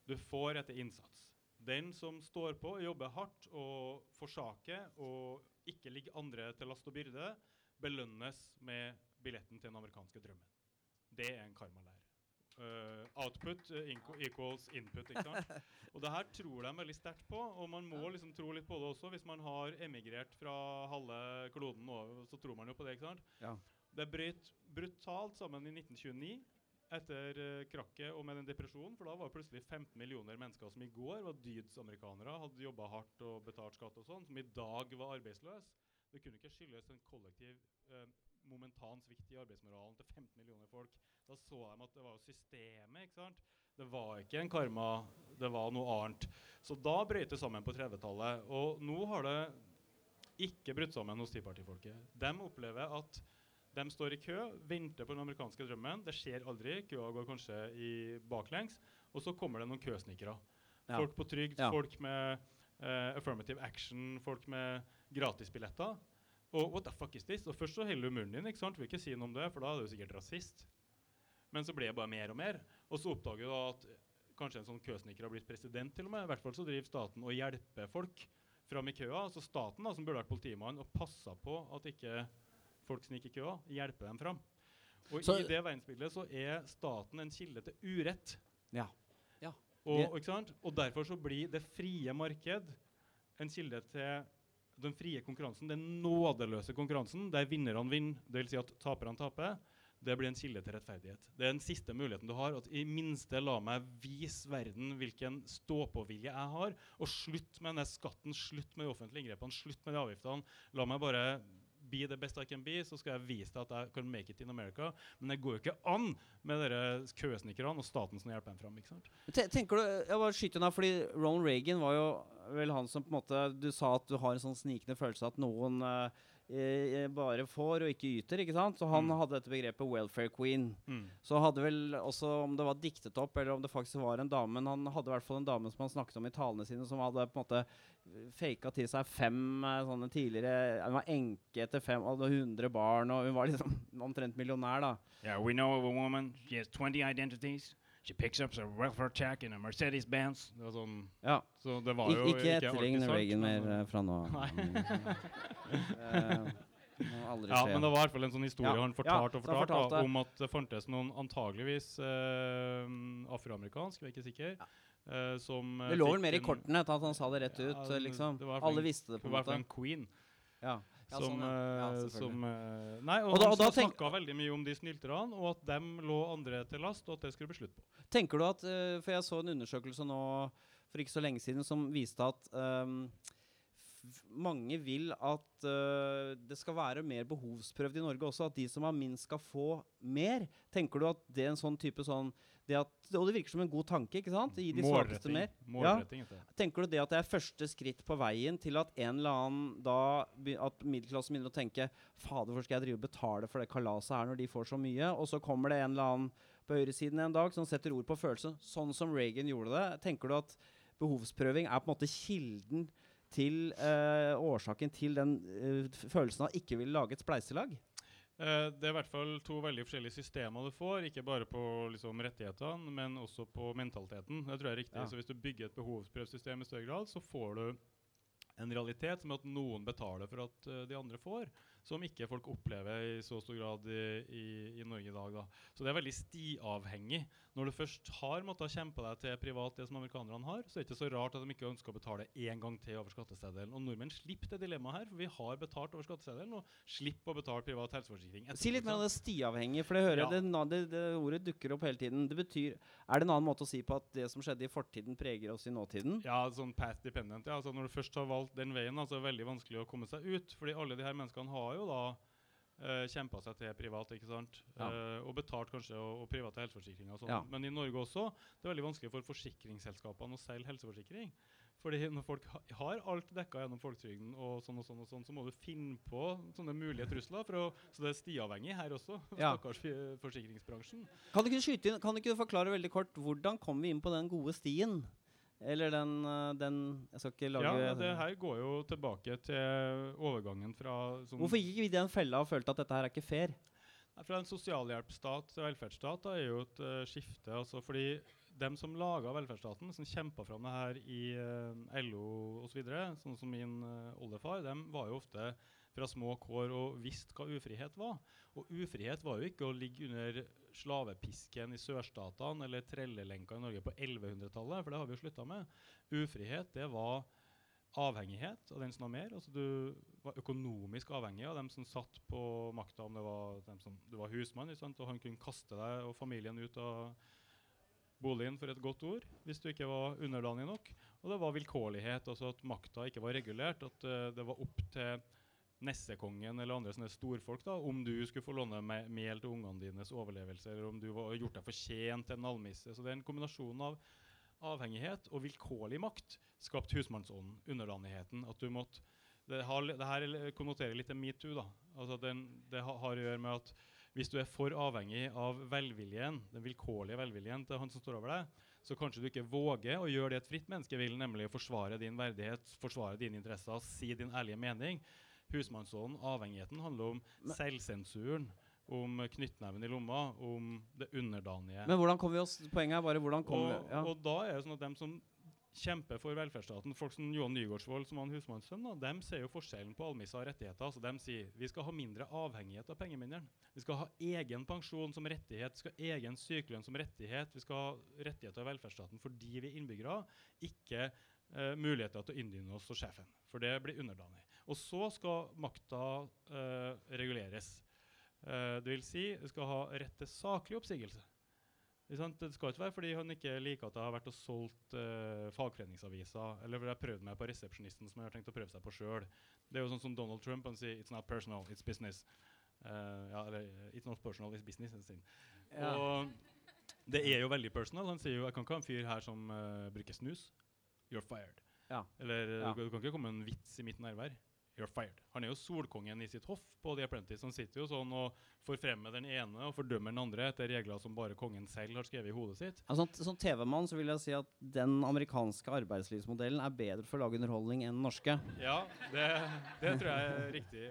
S4: Du får etter innsats. Den som står på, jobber hardt og forsaker og ikke ligger andre til last og byrde, belønnes med billetten til den amerikanske drømmen. Det er en karmalære. Uh, output uh, equals input. ikke sant? Og det her tror de veldig sterkt på, og man må liksom tro litt på det også. Hvis man har emigrert fra halve kloden over, så tror man jo på det. ikke sant?
S3: Ja.
S4: Det brøt brutalt sammen i 1929 etter uh, krakket og med den depresjonen. For da var det plutselig 15 millioner mennesker som i går var dydsamerikanere, hadde jobba hardt og betalt skatt og sånn, som i dag var arbeidsløse. Det kunne ikke skyldes en kollektiv eh, momentan svikt i arbeidsmoralen til 15 millioner folk. Da så de at det var jo systemet. ikke sant? Det var ikke en karma, det var noe annet. Så da brøt det sammen på 30-tallet. Og nå har det ikke brutt sammen hos tipartifolket. De opplever at de står i kø, venter på den amerikanske drømmen. Det skjer aldri. Køa går kanskje i baklengs. Og så kommer det noen køsnikere.
S3: Ja.
S4: Folk på trygd,
S3: Ja.
S4: folk med uh, affirmative action, folk med gratisbilletter. Og what the fuck is this? Og først så heller du munnen din, ikke sant? vil ikke si noe om det, for da er du sikkert rasist. Men så ble det bare mer og mer. Og så oppdager du da at kanskje en sånn køsniker har blitt president til og med. I hvert fall så driver staten og hjelper folk fram i køa. Altså staten, da, som burde vært politimann og passa på at ikke folk sniker i køa, hjelper dem fram. Og
S3: Så-
S4: i det verdensbildet så er staten en kilde til urett.
S3: Ja. Ja.
S4: Og, og ikke sant? og derfor så blir det frie marked en kilde til den frie konkurransen, den nådeløse konkurransen, der vinnerne vinner, dvs. Si at taperne taper, det blir en kilde til rettferdighet. Det er den siste muligheten du har. At i minste la meg vise verden hvilken stå-på-vilje jeg har, og slutt med denne skatten, slutt med de offentlige inngrepene, slutt med de avgiftene. La meg bare be the best I can be, så skal jeg vise deg at jeg kan make it in America. Men det går jo ikke an med dere køsnikerne og staten som hjelper dem fram. ikke sant?
S3: Tenker du, jeg bare skyter her, fordi Ronald Reagan var jo vel han som på en måte Du sa at du har en sånn snikende følelse at noen eh, eh, bare får og ikke yter, ikke sant? Så han
S4: Mm.
S3: hadde dette begrepet 'welfare queen'. Så hadde vel også, om det var diktet opp, eller om det faktisk var en dame han hadde i hvert fall en dame som han snakket om i talene sine, som hadde på en måte faka til seg fem eh, sånne tidligere Hun var enke etter fem, hadde 100 barn, og hun var liksom omtrent millionær, da.
S1: Yeah, we know of a woman. She has 20 identities. She picks up a welfare check in a Mercedes Benz.
S4: Det var sånn,
S3: Ja.
S4: så det var
S3: Ik ikke
S4: alltid
S3: etterlign Reagan mer uh, fra nå av.
S4: Nei.
S3: Eh,
S4: Ja, men det var i hvert fall en sånn historie
S3: Ja,
S4: han
S3: ja,
S4: fortalte og
S3: så han
S4: fortalte da, om at det fantes noen antageligvis uh, afroamerikansk, vi er ikke sikre, eh, som eh,
S3: det lå vel mer i
S4: en-
S3: kortene at han sa det rett
S4: Ja,
S3: ut.
S4: men
S3: liksom.
S4: det
S3: Alle
S4: en-
S3: visste det, på en måte.
S4: en queen.
S3: Ja. Ja,
S4: som,
S3: sånn, ja. Ja,
S4: eh, som Nei, og,
S3: Og da- og da
S4: snakka veldig mye om de snylterne, og at dem lå andre til last, og at det skulle bli slutt på.
S3: Tenker du at For jeg så en undersøkelse nå for ikke så lenge siden som viste at um, mange vil at uh, det skal være mer behovsprøvd i Norge også. At de som har minst, skal få mer. Tenker du at det er en sånn type sånn det at, Og det virker som en god tanke, ikke sant? Gi de svakeste mer.
S4: Målretting heter.
S3: Tenker du det at det er første skritt på veien til at en eller annen da At middelklassen begynner å tenke Fader, hvorfor skal jeg drive og betale for det kalaset her når de får så mye? Og så kommer det en eller annen på høyresiden en dag som setter ord på følelsen, sånn som Reagan gjorde det. Tenker du at behovsprøving er på en måte kilden til eh, årsaken til den eh, følelsen av ikke ville lage et spleiselag?
S4: Eh, det er i hvert fall to veldig forskjellige systemer du får, ikke bare på liksom, rettighetene, men også på mentaliteten. Det tror jeg er riktig.
S3: Ja.
S4: Så hvis du bygger et behovsprøvsystem i større grad, så får du en realitet som er at noen betaler for at uh, de andre får, som ikke folk opplever i så stor grad i, i, i Norge i dag. Da. Så det er veldig stiavhengig. Når du først har måttet kjempe deg til privat, det som amerikanerne har, så er det ikke så rart at de ikke ønsker å betale én gang til over skatteseddelen. Og nordmenn slipper det dilemmaet her, for vi har betalt over skatteseddelen og slipper å betale privat helseforsikring.
S3: Si litt mer om det stiavhengig, for det hører
S4: Ja.
S3: det, det, det ordet dukker opp hele tiden. Det betyr, Er det en annen måte å si på at det som skjedde i fortiden, preger oss i nåtiden?
S4: Ja, sånn path dependent. Ja. Altså når du først har valgt den veien, altså er det veldig vanskelig å komme seg ut. Fordi alle de her menneskene har jo da uh, kjempa seg til privat, ikke sant?
S3: Ja.
S4: Uh, og betalt kanskje og, og private helseforsikringer og sånn.
S3: Ja.
S4: Men i Norge også, det er veldig vanskelig for forsikringsselskapene å selge helseforsikring. Fordi når folk ha, har alt dekka gjennom folketrygden, og sånn og sånn, og sånn, så må du finne på sånne mulige trusler. For å, så det er stiavhengig her også.
S3: Ja.
S4: Stakkars forsikringsbransjen.
S3: Kan du ikke skyte inn, kan du ikke forklare veldig kort hvordan kom vi inn på den gode stien? Eller den, eh, den Jeg skal ikke lage
S4: Ja, det her går jo tilbake til overgangen fra sånn
S3: Hvorfor gikk vi i den fella og følte at dette her er ikke fair?
S4: Nei, Fra en sosialhjelpsstat til velferdsstat da, er jo et uh, skifte. altså fordi dem som laga velferdsstaten, som kjempa fram det her i uh, LO osv., så sånn som min uh, oldefar, dem var jo ofte fra små kår og visste hva ufrihet var. Og ufrihet var jo ikke å ligge under slavepisken i sørstatene eller trellelenka i Norge på 1100-tallet, for det har vi jo slutta med. Ufrihet, det var avhengighet av den som har mer. Altså du var økonomisk avhengig av dem som satt på makta, om det var som du var husmann, og han kunne kaste deg og familien ut av boligen for et godt ord hvis du ikke var underdanig nok. Og det var vilkårlighet, altså at makta ikke var regulert. At uh, det var opp til nessekongen eller andre sånne storfolk da, om du skulle få låne me mel til ungene dines overlevelse, eller om du var gjort deg fortjent til en almisse. Så det er en kombinasjon av avhengighet og vilkårlig makt skapt husmannsånden, underdanigheten. At du måtte det, har, det her konnoterer litt til metoo. da. Altså den, det ha, har å gjøre med at hvis du er for avhengig av velviljen, den vilkårlige velviljen til han som står over deg, så kanskje du ikke våger å gjøre det et fritt menneske vil, nemlig å forsvare din verdighet, forsvare dine interesser, si din ærlige mening. Husmannsånden, avhengigheten, handler om selvsensuren, om knyttneven i lomma, om det underdanige.
S3: Men hvordan kommer vi oss Poenget er bare hvordan kom
S4: Og,
S3: vi ja.
S4: og da er det sånn at dem som kjemper for velferdsstaten, folk som Johan Nygaardsvold, som var en husmannssønn, dem ser jo forskjellen på almisser og rettigheter. Altså, de sier vi skal ha mindre avhengighet av pengemyndigeren. Vi skal ha egen pensjon som rettighet, vi skal ha egen sykelønn som rettighet. Vi skal ha rettigheter i velferdsstaten fordi vi er innbyggere, ikke eh, muligheter til å inndyne oss hos sjefen. For det blir underdanig. Og så skal makta eh, reguleres. Eh, det vil si, du skal ha rett til saklig oppsigelse. Det skal ikke være fordi han ikke liker at jeg har vært og solgt uh, fagforeningsaviser, eller fordi jeg prøvd meg på resepsjonisten som jeg har tenkt å prøve seg på sjøl. Det er jo sånn som Donald Trump han sier 'It's not personal, it's business'. Uh, ja, eller 'It's not personal, it's business'.
S3: Ja.
S4: Og det er jo veldig personal. Han sier jo 'Jeg kan ikke ha en fyr her som uh, bruker snus'. You're fired.
S3: Ja.
S4: Eller
S3: Ja.
S4: du, kan ikke komme med en vits i mitt nærvær. You're fired. Han er jo solkongen i sitt hoff på The Apprentice. Han sitter jo sånn og forfremmer den ene og fordømmer den andre etter regler som bare kongen selv har skrevet i hodet sitt.
S3: Altså, som TV-mann så vil jeg si at den amerikanske arbeidslivsmodellen er bedre for å lage underholdning enn den norske.
S4: Ja, det, det tror jeg er riktig.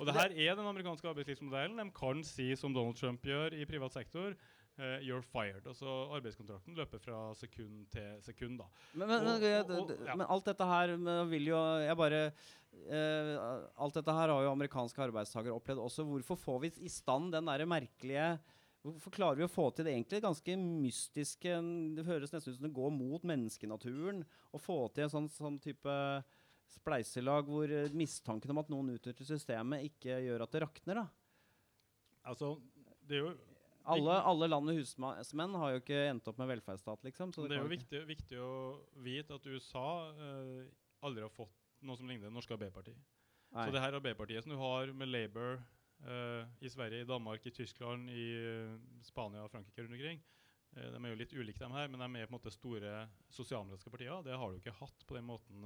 S4: Og det her er den amerikanske arbeidslivsmodellen. De kan si, som Donald Trump gjør i privat sektor, Uh, you're fired. Altså Arbeidskontrakten løper fra sekund til sekund. da.
S3: Men, men,
S4: Og- og- og- ja.
S3: men alt dette her vil jo Jeg bare eh, Alt dette her har jo amerikanske arbeidstakere opplevd også. Hvorfor får vi i stand den derre merkelige Hvorfor klarer vi å få til det egentlig ganske mystiske Det høres nesten ut som det går mot menneskenaturen. Å få til en sånn, sånn type spleiselag hvor eh, mistanken om at noen utnytter systemet, ikke gjør at det rakner. da.
S4: Altså, det er jo
S3: Alle, alle land med husmenn har jo ikke endt opp med velferdsstat, liksom. Så
S4: det er jo viktig, viktig å vite at USA uh, aldri har fått noe som ligner det norske Arbeiderpartiet. Så det her Arbeiderpartiet som du har med Labour uh, i Sverige, i Danmark, i Tyskland, i uh, Spania og Frankrike rundt omkring, uh, de er jo litt ulike, de her, men de er på en måte store sosialdemokratiske partier. Det har du ikke hatt på den måten.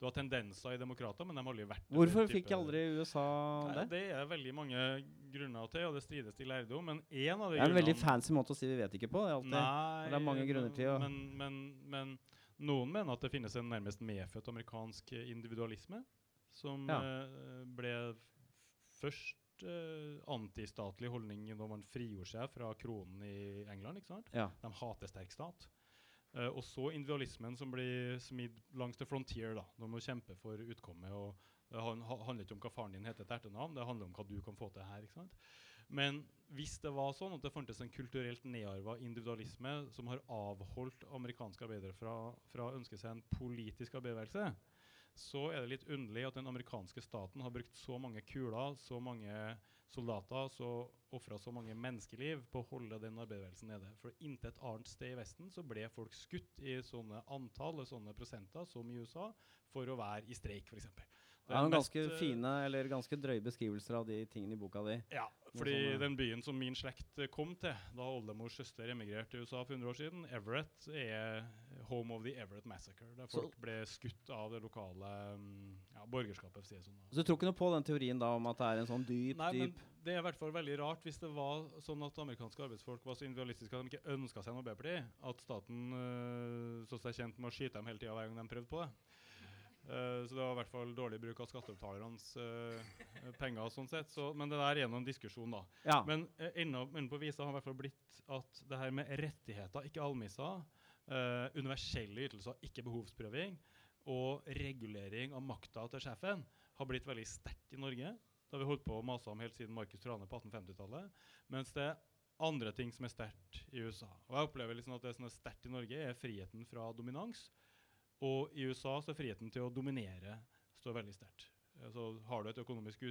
S4: du har tendenser i demokrater, men de har aldri vært
S3: Hvorfor fikk aldri USA
S4: Nei,
S3: det?
S4: det er veldig mange grunner til, og det strides de lærde om. Men én av de grunnene
S3: Det er en veldig fancy måte å si 'vi vet ikke' på. Det er alltid.
S4: Nei,
S3: det er mange grunner til å-
S4: men, men, men noen mener at det finnes en nærmest medfødt amerikansk eh, individualisme, som
S3: Ja.
S4: eh, ble først eh, antistatlig holdning når man frigjorde seg fra kronen i England. ikke sant?
S3: Ja.
S4: De hater sterk stat. Eh, og så individualismen som blir smidd langs the frontier. da. når man kjemper for utkommet. og Det handler ikke om hva faren din heter til etternavn, det handler om hva du kan få til her. ikke sant? Men hvis det var sånn at det fantes en kulturelt nedarva individualisme som har avholdt amerikanske arbeidere fra, fra å ønske seg en politisk arbeiderbevegelse, så er det litt underlig at den amerikanske staten har brukt så mange kuler, så mange soldater, så ofra så mange menneskeliv på å holde den arbeiderbevegelsen nede. For intet annet sted i Vesten så ble folk skutt i sånne antall og sånne prosenter som i USA for å være i streik, f.eks.
S3: Det er noen ganske fine eller ganske drøye beskrivelser av de tingene i boka di.
S4: Ja, fordi
S3: sånn,
S4: den byen som min slekt eh, kom til da oldemors søster emigrerte til USA for 100 år siden, Everett, er home of the Everett Massacre. Der
S3: Så-
S4: folk ble skutt av det lokale mm, ja, borgerskapet. si sånn.
S3: Så du tror ikke noe på den teorien da om at det er en sånn dyp,
S4: Nei, men Det er i hvert fall veldig rart hvis det var sånn at amerikanske arbeidsfolk var så individualistiske at de ikke ønska seg noe Arbeiderparti, at staten øh, så seg kjent med å skyte dem hele tida hver gang de prøvde på det. Eh, så det var i hvert fall dårlig bruk av skattebetalernes uh, penger. sånn sett. Så, men det der er gjennom en diskusjon, da.
S3: Ja.
S4: Men uh, enda enden på visa har i hvert fall blitt at det her med rettigheter, ikke almisser, uh, universelle ytelser, ikke behovsprøving, og regulering av makta til sjefen har blitt veldig sterkt i Norge. Det har vi holdt på å mase om helt siden Markus Trane på 1850-tallet. Mens det er andre ting som er sterkt i USA. Og jeg opplever liksom at Det som er sterkt i Norge, er friheten fra dominans. Og i USA så er friheten til å dominere står veldig sterkt. Eh, Så har du et økonomisk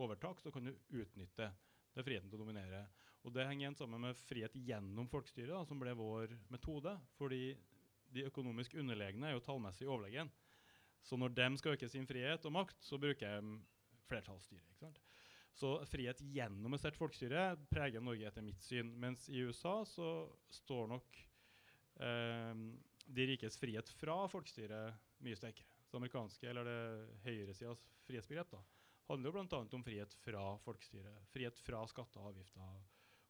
S4: overtak, så kan du utnytte det friheten til å dominere. Og det henger igjen sammen med frihet gjennom folkestyret, som ble vår metode. Fordi de økonomisk underlegne er jo tallmessig overlegen. Så når de skal øke sin frihet og makt, så bruker de flertallsstyre. Så frihet gjennom et sterkt folkestyre preger Norge etter mitt syn. Mens i USA så står nok eh, de rikes frihet fra folkestyret mye sterkere. Det amerikanske, eller det høyresidas frihetsbegrep, da, handler jo bl.a. om frihet fra folkestyret. Frihet fra skatter, avgifter,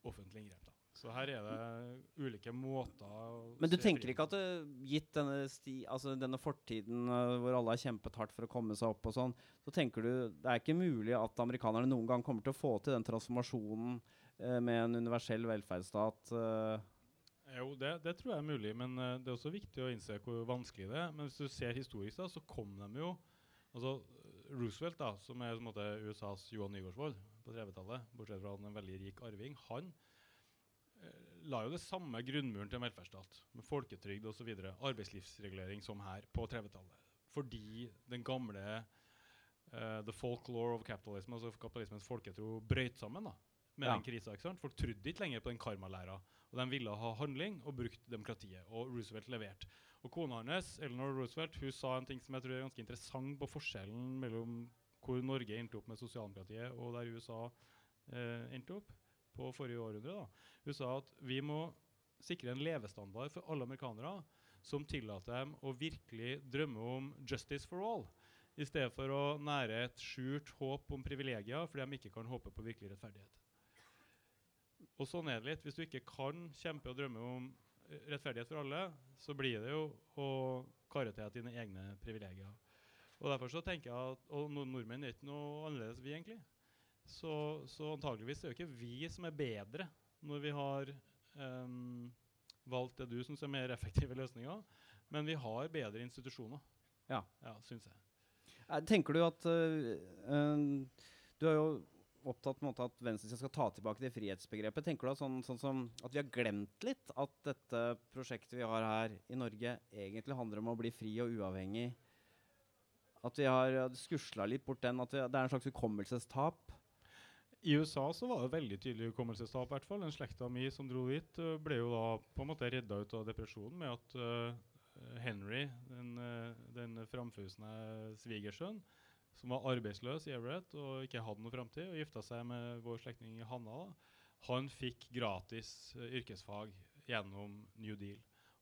S4: offentlige inngrep. da. Så her er det ulike måter
S3: Men du tenker ikke at det, gitt denne, sti, altså denne fortiden øh, hvor alle har kjempet hardt for å komme seg opp og sånn, så tenker du det er ikke mulig at amerikanerne noen gang kommer til å få til den transformasjonen øh, med en universell velferdsstat? øh.
S4: Jo, det, det tror jeg er mulig, men eh, det er også viktig å innse hvor vanskelig det er. Men hvis du ser historisk, da, så kom de jo altså Roosevelt, da, som er måte USAs Johan Nygaardsvold på 30-tallet, bortsett fra at han er en veldig rik arving, han eh, la jo det samme grunnmuren til en velferdsstat, med folketrygd osv., arbeidslivsregulering som her, på 30-tallet. Fordi den gamle eh, the folklore of capitalism, altså kapitalismens folketro, brøyt sammen da, med
S3: Ja.
S4: den krisa. Folk trodde ikke lenger på den karmalæra. Og de ville ha handling og brukt demokratiet. Og Roosevelt leverte. Og kona hans, Eleanor Roosevelt, hun sa en ting som jeg tror er ganske interessant på forskjellen mellom hvor Norge endte opp med sosialdemokratiet, og der USA eh, endte opp på forrige århundre. da. Hun sa at vi må sikre en levestandard for alle amerikanere som tillater dem å virkelig drømme om justice for all, i stedet for å nære et skjult håp om privilegier fordi de ikke kan håpe på virkelig rettferdighet. Og sånn er det litt. Hvis du ikke kan kjempe og drømme om eh, rettferdighet for alle, så blir det jo å kare til dine egne privilegier. Og derfor så tenker jeg at Og nordmenn er ikke noe annerledes, vi egentlig. Så, så antageligvis er det jo ikke vi som er bedre når vi har um, valgt det du syns er mer effektive løsninger. Men vi har bedre institusjoner.
S3: Ja.
S4: ja syns jeg.
S3: Eh, Tenker du at øh, øh, Du har jo opptatt med at venstresida skal ta tilbake det frihetsbegrepet. Tenker du at sånn, sånn som at vi har glemt litt at dette prosjektet vi har her i Norge, egentlig handler om å bli fri og uavhengig? At vi har skusla litt bort den? At vi, det er en slags hukommelsestap?
S4: I USA så var det veldig tydelig hukommelsestap. hvert fall. En slekta mi som dro dit, øh, ble jo da på en måte redda ut av depresjonen med at uh, Henry, den, øh, den framfusende svigersønn, som var arbeidsløs i Everett og ikke hadde noe framtid, og gifta seg med vår slektning Hanna, da, han fikk gratis uh, yrkesfag gjennom New Deal.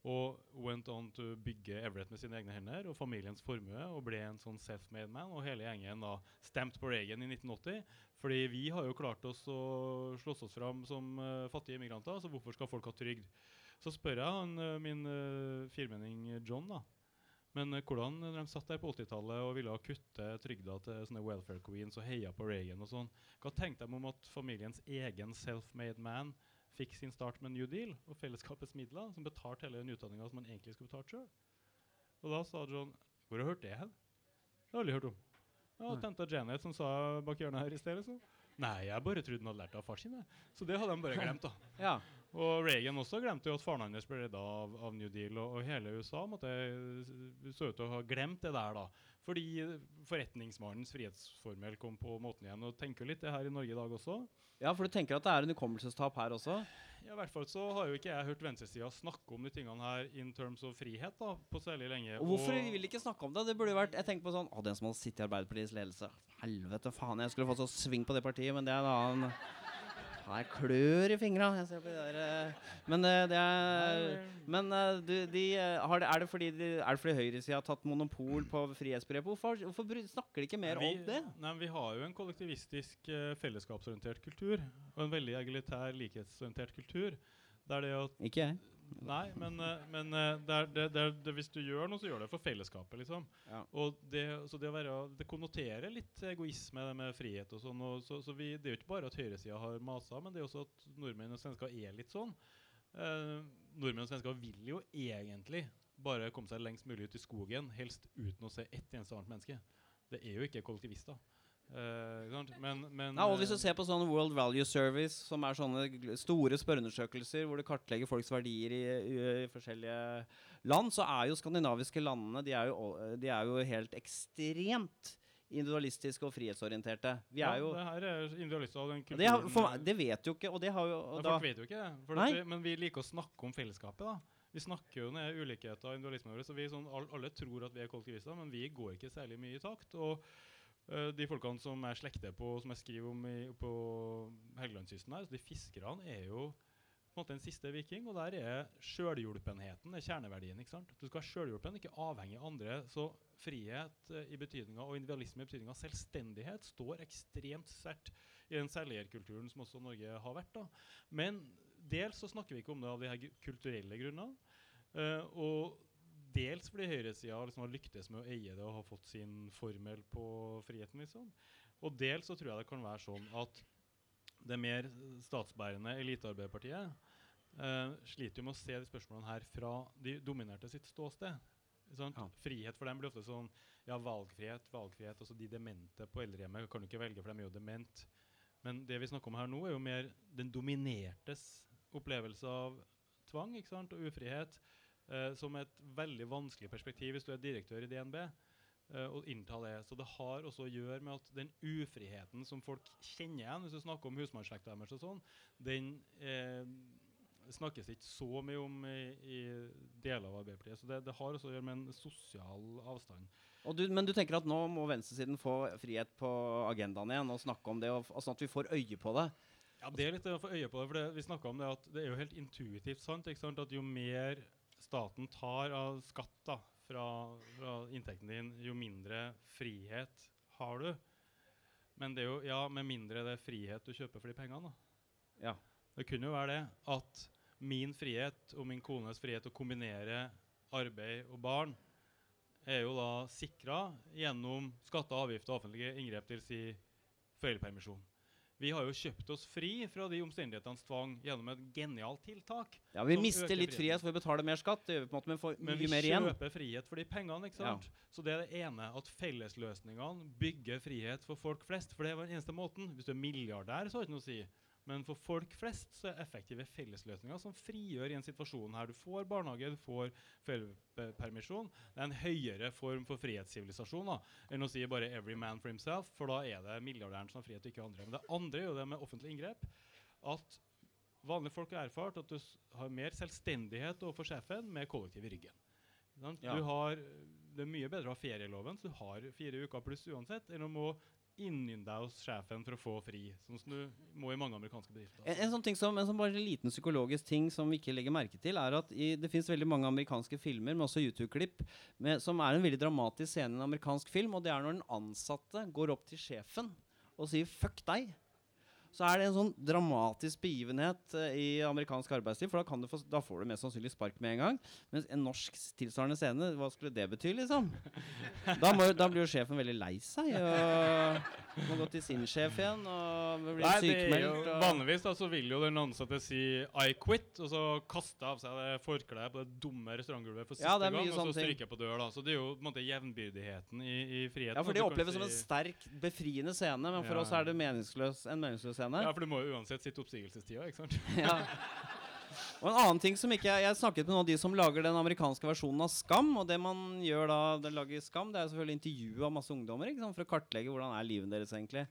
S4: Og went on to bygge Everett med sine egne hender og familiens formue og ble en sånn self-made man. Og hele gjengen da stemte på Reagan i 1980. Fordi vi har jo klart oss å slåss oss fram som uh, fattige immigranter, så hvorfor skal folk ha trygd? Så spør jeg han, uh, min firmenning John, da. Men eh, hvordan når de satt der på 80-tallet og ville kutte trygda til sånne welfare queens og heia på Reagan og sånn, hva tenkte de om at familiens egen self-made man fikk sin start med New Deal og fellesskapets midler, som betalte hele den utdanninga som man egentlig skulle betalt sjøl? Og da sa John Hvor har du hørt det hen? Det har jeg aldri hørt om. Ja,
S3: Nei.
S4: Tanta Janet som sa bak hjørnet her i sted. Liksom. Nei, jeg bare trodde han hadde lært det av far sin. Så det hadde de bare glemt. da.
S3: Ja.
S4: Og Reagan også glemte jo at faren hans ble redda av, av New Deal. Og, og hele USA måtte, så ut til å ha glemt det der, da. Fordi forretningsmannens frihetsformel kom på måten igjen. Og tenker litt det her i Norge i dag også.
S3: ja, for du tenker at det er en hukommelsestap her også?
S4: Ja, I hvert fall så har jo ikke jeg hørt venstresida snakke om de tingene her in terms of frihet da, på særlig lenge.
S3: Og hvorfor vil de ikke snakke om det? Det burde jo vært Jeg tenker på sånn Å, den som hadde sittet i Arbeiderpartiets ledelse. Helvete faen, jeg skulle fått så sving på det partiet, men det er en annen Nei, klør i fingra. Jeg ser på de der eh, Men eh, det er Men eh, du, de, har det, er, det fordi de, er det fordi høyresida har tatt monopol på frihetsbrev? Hvorfor, hvorfor snakker de ikke mer
S4: vi,
S3: om det?
S4: Nei, Vi har jo en kollektivistisk fellesskapsorientert kultur. Og en veldig egalitær, likhetsorientert kultur. Der det at
S3: Ikke jeg.
S4: Nei, men, eh, men eh, det er, det, det er, hvis du gjør noe, så gjør det for fellesskapet, liksom.
S3: Ja.
S4: Og det, så det, å være, det konnoterer litt egoisme, det med frihet og sånn. Og så, så vi, det er jo ikke bare at høyresida har masa, men det er også at nordmenn og svensker er litt sånn. Eh, nordmenn og svensker vil jo egentlig bare komme seg lengst mulig ut i skogen, helst uten å se ett eneste annet menneske. Det er jo ikke kollektivister. Eh, men, men
S3: Ja, og hvis du
S4: eh,
S3: ser på sånn World Value Service, som er sånne store spørreundersøkelser hvor du kartlegger folks verdier i, i, i forskjellige land, så er jo skandinaviske landene de er jo, de er jo helt ekstremt individualistiske og frihetsorienterte. Vi
S4: ja,
S3: er jo
S4: det her er individualister av den kulturen.
S3: det, har, for, meg- det vet jo ikke, og det har jo og da,
S4: folk vet jo ikke det.
S3: Nei.
S4: vi, men vi liker å snakke om fellesskapet. da. Vi snakker jo ned ulikheter og individualisme. Så vi sånn, alle tror at vi er kollektivister, men vi går ikke særlig mye i takt. Og de folkene som jeg slekter på, som jeg skriver om i, på Helgelandskysten her, så de fiskerne er jo på en måte en siste viking, og der er sjølhjulpenheten er kjerneverdien. ikke sant? Du skal være sjølhjulpen, ikke avhengig av andre. Så frihet eh, i betydninga og individualisme i betydninga selvstendighet står ekstremt sterkt i den selgeierkulturen som også Norge har vært. da. Men dels så snakker vi ikke om det av de her kulturelle grunnene. Uh, og dels fordi høyresida liksom har lyktes med å eie det og har fått sin formel på friheten. liksom. Og dels så tror jeg det kan være sånn at det mer statsbærende elitearbeiderpartiet eh, sliter jo med å se de spørsmålene her fra de dominerte sitt ståsted. Sånn,
S3: Ja.
S4: Frihet for dem blir ofte sånn Ja, valgfrihet, valgfrihet. Altså de demente på eldrehjemmet kan du ikke velge, for de er jo dement. Men det vi snakker om her nå, er jo mer den dominertes opplevelse av tvang ikke sant? og ufrihet eh, som et veldig vanskelig perspektiv hvis du er direktør i DNB. eh, å innta det. Så det har også å gjøre med at den ufriheten som folk kjenner igjen, hvis du snakker om husmannsslekta deres og sånn, den eh, snakkes ikke så mye om i, i deler av Arbeiderpartiet. Så det, det har også å gjøre med en sosial avstand.
S3: og du, men du tenker at nå må venstresiden få frihet på agendaen igjen og snakke om det, og, og sånn at vi får øye på det?
S4: Ja, Det er litt å få øye på det. for det, vi snakka om Det at det er jo helt intuitivt sant, ikke sant at jo mer staten tar av skatt da, fra, fra inntekten din, jo mindre frihet har du. Men det er jo, ja, med mindre det er frihet du kjøper for de pengene.
S3: Ja.
S4: Det kunne jo være det at min frihet og min kones frihet å kombinere arbeid og barn er jo da sikra gjennom skatter, avgifter og offentlige inngrep, til Si foreldrepermisjon. Vi har jo kjøpt oss fri fra de omstendighetenes tvang gjennom et genialt tiltak.
S3: Ja, Vi mister litt frihet for å betale mer skatt, det gjør vi på en måte, men får
S4: Men
S3: mye
S4: vi
S3: mer igjen.
S4: kjøper frihet for de pengene. ikke sant? Så det er det ene, at fellesløsningene bygger frihet for folk flest. For det var den eneste måten. Hvis du er milliardær, så har det ikke noe å si. Men for folk flest så er effektive fellesløsninger som frigjør i en situasjon her du får barnehage, du får foreldrepermisjon. Det er en høyere form for frihetssivilisasjon da, enn å si bare 'every man for himself', for da er det milliardæren som har frihet, og ikke andre. Men det andre er jo det med offentlig inngrep. At vanlige folk har erfart at du har mer selvstendighet overfor sjefen med kollektiv i ryggen.
S3: Ja.
S4: Du har, det er mye bedre å ha ferieloven, så du har fire uker pluss uansett, enn å deg hos sjefen for å få fri, sånn som du må i mange amerikanske bedrifter.
S3: En, en sånn ting som, en sånn bare liten psykologisk ting som vi ikke legger merke til, er at i, det fins veldig mange amerikanske filmer, men også YouTube-klipp, som er en veldig dramatisk scene i en amerikansk film. Og det er når den ansatte går opp til sjefen og sier 'fuck deg'. Så er det en sånn dramatisk begivenhet eh, i amerikansk arbeidsliv, for da, kan du få, da får du mest sannsynlig spark med en gang. Mens en norsk tilsvarende scene, hva skulle det bety, liksom? Da, må, da blir jo sjefen veldig lei seg og må gå til sin sjef igjen og bli
S4: Nei,
S3: sykemeldt. og-
S4: vanligvis da, så vil jo den ansatte si 'I quit', og så kaste av seg det forkleet på det dumme restaurantgulvet for siste
S3: Ja,
S4: gang, og så stryke på dør. da. Så det er jo på en måte jevnbyrdigheten i, i friheten.
S3: Ja, for det
S4: du kan
S3: som en sterk, befriende scene, men for
S4: Ja.
S3: oss er det meningsløs, en meningsløs scene.
S4: Ja, for du må jo uansett sitte oppsigelsestida, ikke sant?
S3: Ja. Og en annen ting som ikke Jeg, jeg snakket med noen av de som lager den amerikanske versjonen av Skam. Og det man gjør da det lager Skam, det er selvfølgelig intervju av masse ungdommer ikke sant, for å kartlegge hvordan er livet deres egentlig.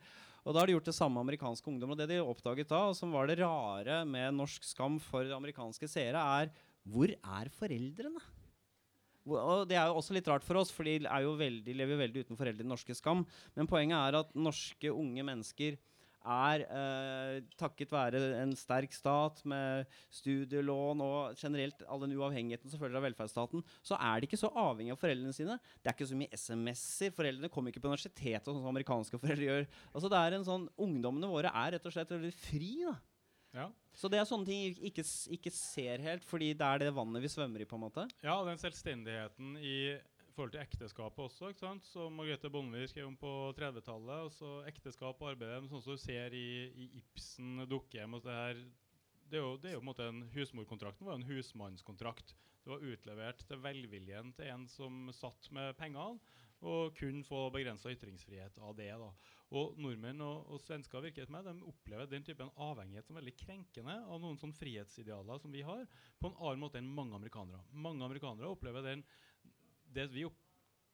S3: Og da har de gjort det samme amerikanske ungdommer. Og det de oppdaget da, og som var det rare med norsk Skam for amerikanske seere, er hvor er foreldrene? Og det er jo også litt rart for oss, for de er jo veldig, lever veldig uten foreldre i den norske Skam. Men poenget er at norske unge mennesker er eh, takket være en sterk stat med studielån og generelt all den uavhengigheten som følger av velferdsstaten, så er de ikke så avhengig av foreldrene sine. Det er ikke så mye SMS-er. Foreldrene kommer ikke på universitetet, sånn som amerikanske foreldre gjør. Altså det er en sånn, Ungdommene våre er rett og slett veldig fri. da.
S4: Ja.
S3: Så det er sånne ting vi ikke, ikke ser helt, fordi det er det vannet vi svømmer i. på en måte.
S4: Ja, den selvstendigheten i forhold til ekteskapet også, ikke sant? som Margrethe Bonnevie skrev om på 30-tallet. altså Ekteskap og arbeid, sånn som du ser i, i Ibsen, dukkehjem og det her. Det er, jo, det er jo en måte en Husmorkontrakten var en husmannskontrakt. Det var utlevert til velviljen til en som satt med pengene, og kun få begrensa ytringsfrihet av det. da. Og Nordmenn og, og svensker virket med, de opplever den typen avhengighet som veldig krenkende av noen sånne frihetsidealer som vi har, på en annen måte enn mange amerikanere. Mange amerikanere opplever den det vi jo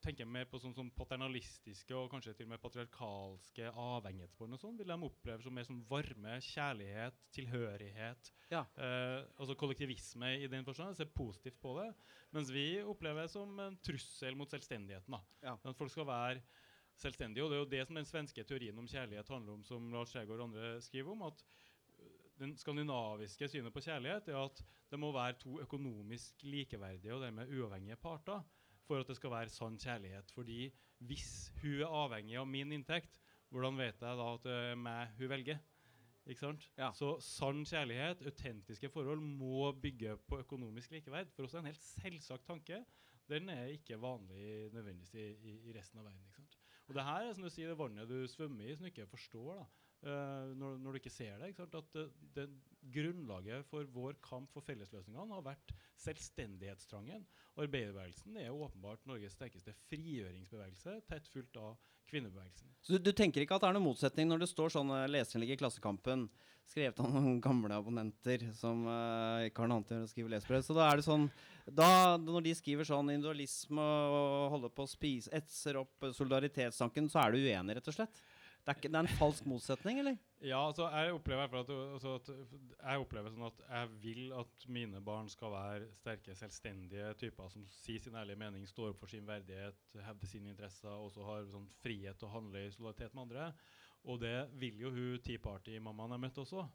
S4: tenker mer på sånn sånn paternalistiske og kanskje til og med patriarkalske avhengighetsbånd og sånn, vil de oppleve som mer som varme, kjærlighet, tilhørighet.
S3: Ja.
S4: Eh, altså kollektivisme i den forstand. Ser positivt på det. Mens vi opplever det som en trussel mot selvstendigheten. da.
S3: Ja.
S4: At folk skal være selvstendige. Og det er jo det som den svenske teorien om kjærlighet handler om, som Lars Skjægård og andre skriver om. at den skandinaviske synet på kjærlighet er at det må være to økonomisk likeverdige og dermed uavhengige parter for at det skal være sann kjærlighet. Fordi hvis hun er avhengig av min inntekt, hvordan vet jeg da at det er meg hun velger? Ikke sant?
S3: Ja.
S4: Så sann kjærlighet, autentiske forhold, må bygge på økonomisk likeverd. For oss er det en helt selvsagt tanke. Den er ikke vanlig nødvendigvis i, i, i resten av verden. Og det her er som du sier, det vannet du svømmer i, som du ikke forstår da, eh, når, når du ikke ser det. ikke? At det, det, grunnlaget for vår kamp for fellesløsningene har vært selvstendighetstrangen. Arbeiderbevegelsen er åpenbart Norges sterkeste frigjøringsbevegelse, tett fulgt av kvinnebevegelsen.
S3: Så du, du tenker ikke at det er noen motsetning når det står sånn uh, leserinnlegg i Klassekampen, skrevet av noen gamle abonnenter som uh, ikke har noe annet å skrive lesebrev. Så da er det sånn da, Når de skriver sånn individualisme og holder på å spise, etser opp solidaritetstanken, så er du uenig, rett og slett? Det er, ikke, det er en falsk motsetning, eller?
S4: Ja, altså jeg opplever at, altså at jeg opplever sånn at jeg vil at mine barn skal være sterke, selvstendige typer som sier sin ærlige mening, står opp for sin verdighet, hevder sine interesser, og også har sånn frihet til å handle i solidaritet med andre. Og det vil jo hun Tea Party-mammaen jeg møtte også.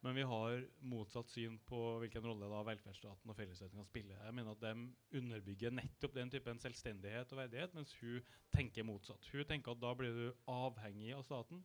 S4: Men vi har motsatt syn på hvilken rolle da velferdsstaten og fellesstaten kan spille. Jeg mener at de underbygger nettopp den typen selvstendighet og verdighet, mens hun tenker motsatt. Hun tenker at da blir du avhengig av staten.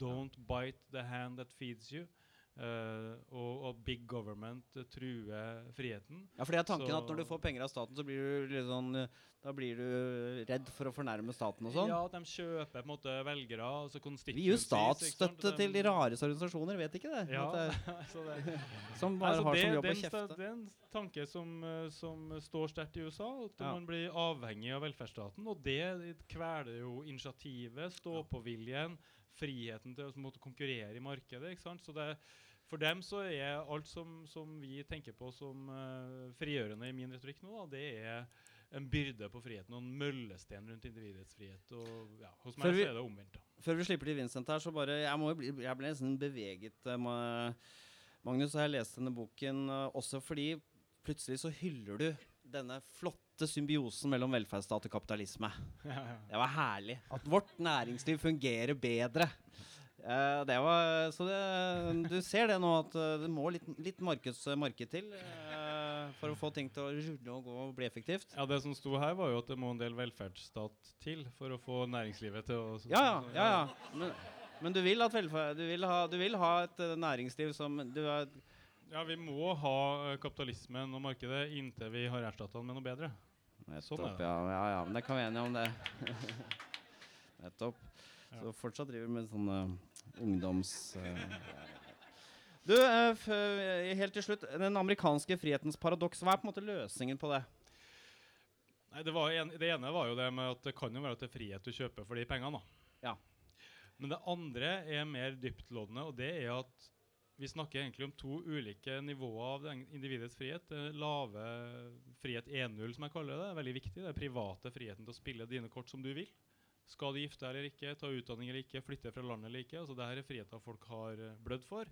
S4: Don't bite the hand that feeds you. Eh, og, og big government uh, truer friheten.
S3: Ja, for det er tanken
S4: Så-
S3: at når du får penger av staten, så blir du litt sånn eh, Da blir du redd for å fornærme staten og sånn.
S4: Ja, de kjøper på en måte velgere. altså
S3: Vi gir jo statsstøtte
S4: De-
S3: til de rareste organisasjoner, vet ikke det?
S4: Ja,
S3: det
S4: det,
S3: som bare
S4: altså
S3: har
S4: det,
S3: som jobb å kjefte.
S4: det er en tanke som, eh, som står sterkt i USA, at
S3: Ja.
S4: man blir avhengig av velferdsstaten. Og det kveler jo initiativet, stå-på-viljen, friheten til å måtte konkurrere i markedet. ikke sant? Så det, for dem så er alt som, som vi tenker på som uh, frigjørende i min retorikk nå, da, det er en byrde på friheten og en møllesten rundt individets frihet. Og ja, hos meg
S3: vi-
S4: så er det omvendt. da.
S3: Før vi slipper til Vincent her, så bare Jeg, må bli, jeg ble nesten beveget, eh, Magnus. Og jeg leste denne boken eh, også fordi plutselig så hyller du denne flotte symbiosen mellom velferdsstat og kapitalisme. Det var herlig. At vårt næringsliv fungerer bedre. Uh, det var, så det, du ser det nå, at eh, det må litt, litt markeds, marked til uh, for å få ting til å rulle og gå og bli effektivt.
S4: Ja, Det som sto her, var jo at det må en del velferdsstat til for å få næringslivet til å
S3: Ja, ja. ja, ja. Men, men du vil velferd, du vil ha, du vil ha et næringsliv som du er,
S4: Ja, vi må ha eh, kapitalismen og markedet inntil vi har erstatta den med noe bedre. Sånn
S3: Nettopp,
S4: det.
S3: ja, ja, ja. Men det kan vi enige om, det. Nettopp.
S4: Ja.
S3: Så fortsatt driver vi med sånne ungdoms... eh, Du, eh, eh, helt til slutt. Den amerikanske frihetens paradoks. Hva er på en måte løsningen på det?
S4: Nei, det, var en, det ene var jo det med at det kan jo være at det er frihet du kjøper for de pengene. da.
S3: Ja.
S4: Men det andre er mer dyptloddende, og det er at vi snakker egentlig om to ulike nivåer av individets frihet. Lave frihet 1.0, som jeg kaller det, er veldig viktig. Det er private friheten til å spille dine kort som du vil. Skal du gifte deg eller ikke, ta utdanning eller ikke, flytte fra landet eller ikke. Altså, Dette er friheter folk har eh, blødd for.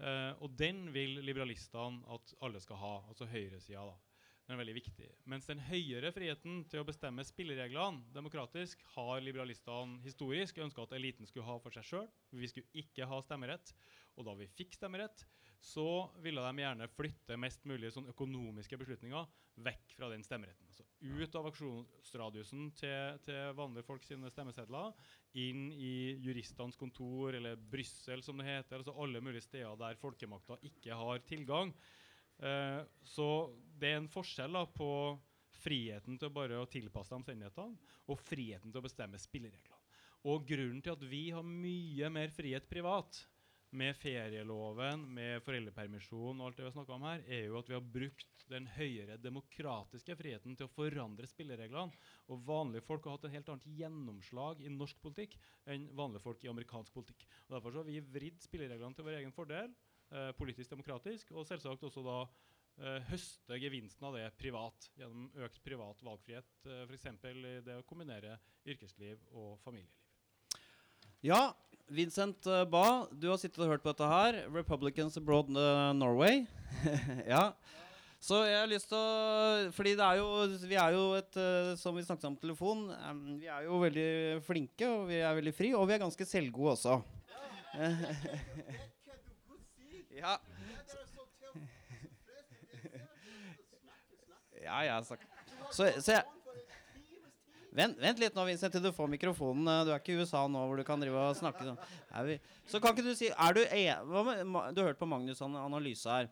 S4: Eh, og den vil liberalistene at alle skal ha, altså høyresida. da. Den er veldig viktig. Mens den høyere friheten til å bestemme spillereglene demokratisk har liberalistene historisk ønska at eliten skulle ha for seg sjøl. Vi skulle ikke ha stemmerett. Og da vi fikk stemmerett, så ville de gjerne flytte mest mulig sånn økonomiske beslutninger vekk fra den stemmeretten. Altså ut av aksjonsradiusen til, til vanlige folk sine stemmesedler, inn i juristenes kontor, eller Brussel som det heter, altså alle mulige steder der folkemakta ikke har tilgang. Eh, så det er en forskjell da, på friheten til bare å tilpasse omstendighetene og friheten til å bestemme spillereglene. Og grunnen til at vi har mye mer frihet privat, med ferieloven, med foreldrepermisjon og alt det vi har snakket om her, er jo at vi har brukt den høyere demokratiske friheten til å forandre spillereglene. Og vanlige folk har hatt en helt annet gjennomslag i norsk politikk enn vanlige folk i amerikansk politikk. Og Derfor så har vi vridd spillereglene til vår egen fordel, eh, politisk demokratisk, og selvsagt også da eh, høste gevinsten av det privat gjennom økt privat valgfrihet, uh, f.eks. det å kombinere yrkesliv og familieliv.
S3: Ja, Vincent eh, Ba, du har sittet og hørt på dette her. Republicans Abroad eh, Norway. ja. Så jeg har lyst til å Fordi det er jo Vi er jo et eh, Som vi snakket om på telefon, vi er jo veldig flinke, og vi er veldig fri, og vi er ganske selvgode også. ja. Ja, ja, så, så, så jeg Vent, vent litt nå, Vincent, til du får mikrofonen. Du er ikke i USA nå hvor du kan drive og snakke sånn. Så kan ikke du si er du, e du hørt på Magnus' analyse her.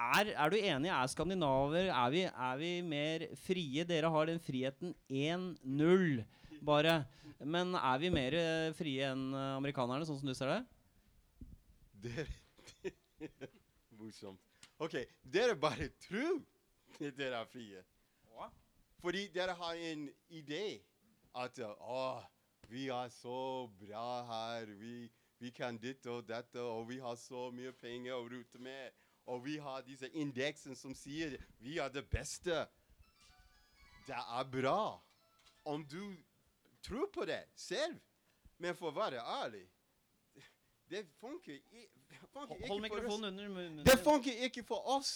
S3: Er, er du enig? Er skandinaver er vi, er vi mer frie? Dere har den friheten 1-0, bare. Men er vi mer eh, frie enn eh, amerikanerne, sånn som du ser det?
S5: Dere Morsomt. OK, dere bare tror dere er frie. Fordi dere har en idé at å, vi er så bra her, vi, vi kan ditt og dette, og vi har så mye penger å rute med. Og vi har disse indeksene som sier vi er det beste. Det er bra om du tror på det selv. Men for å være ærlig Det funker, i, funker ikke
S3: Hold
S5: for oss.
S3: mikrofonen under munnen.
S5: Det funker ikke for oss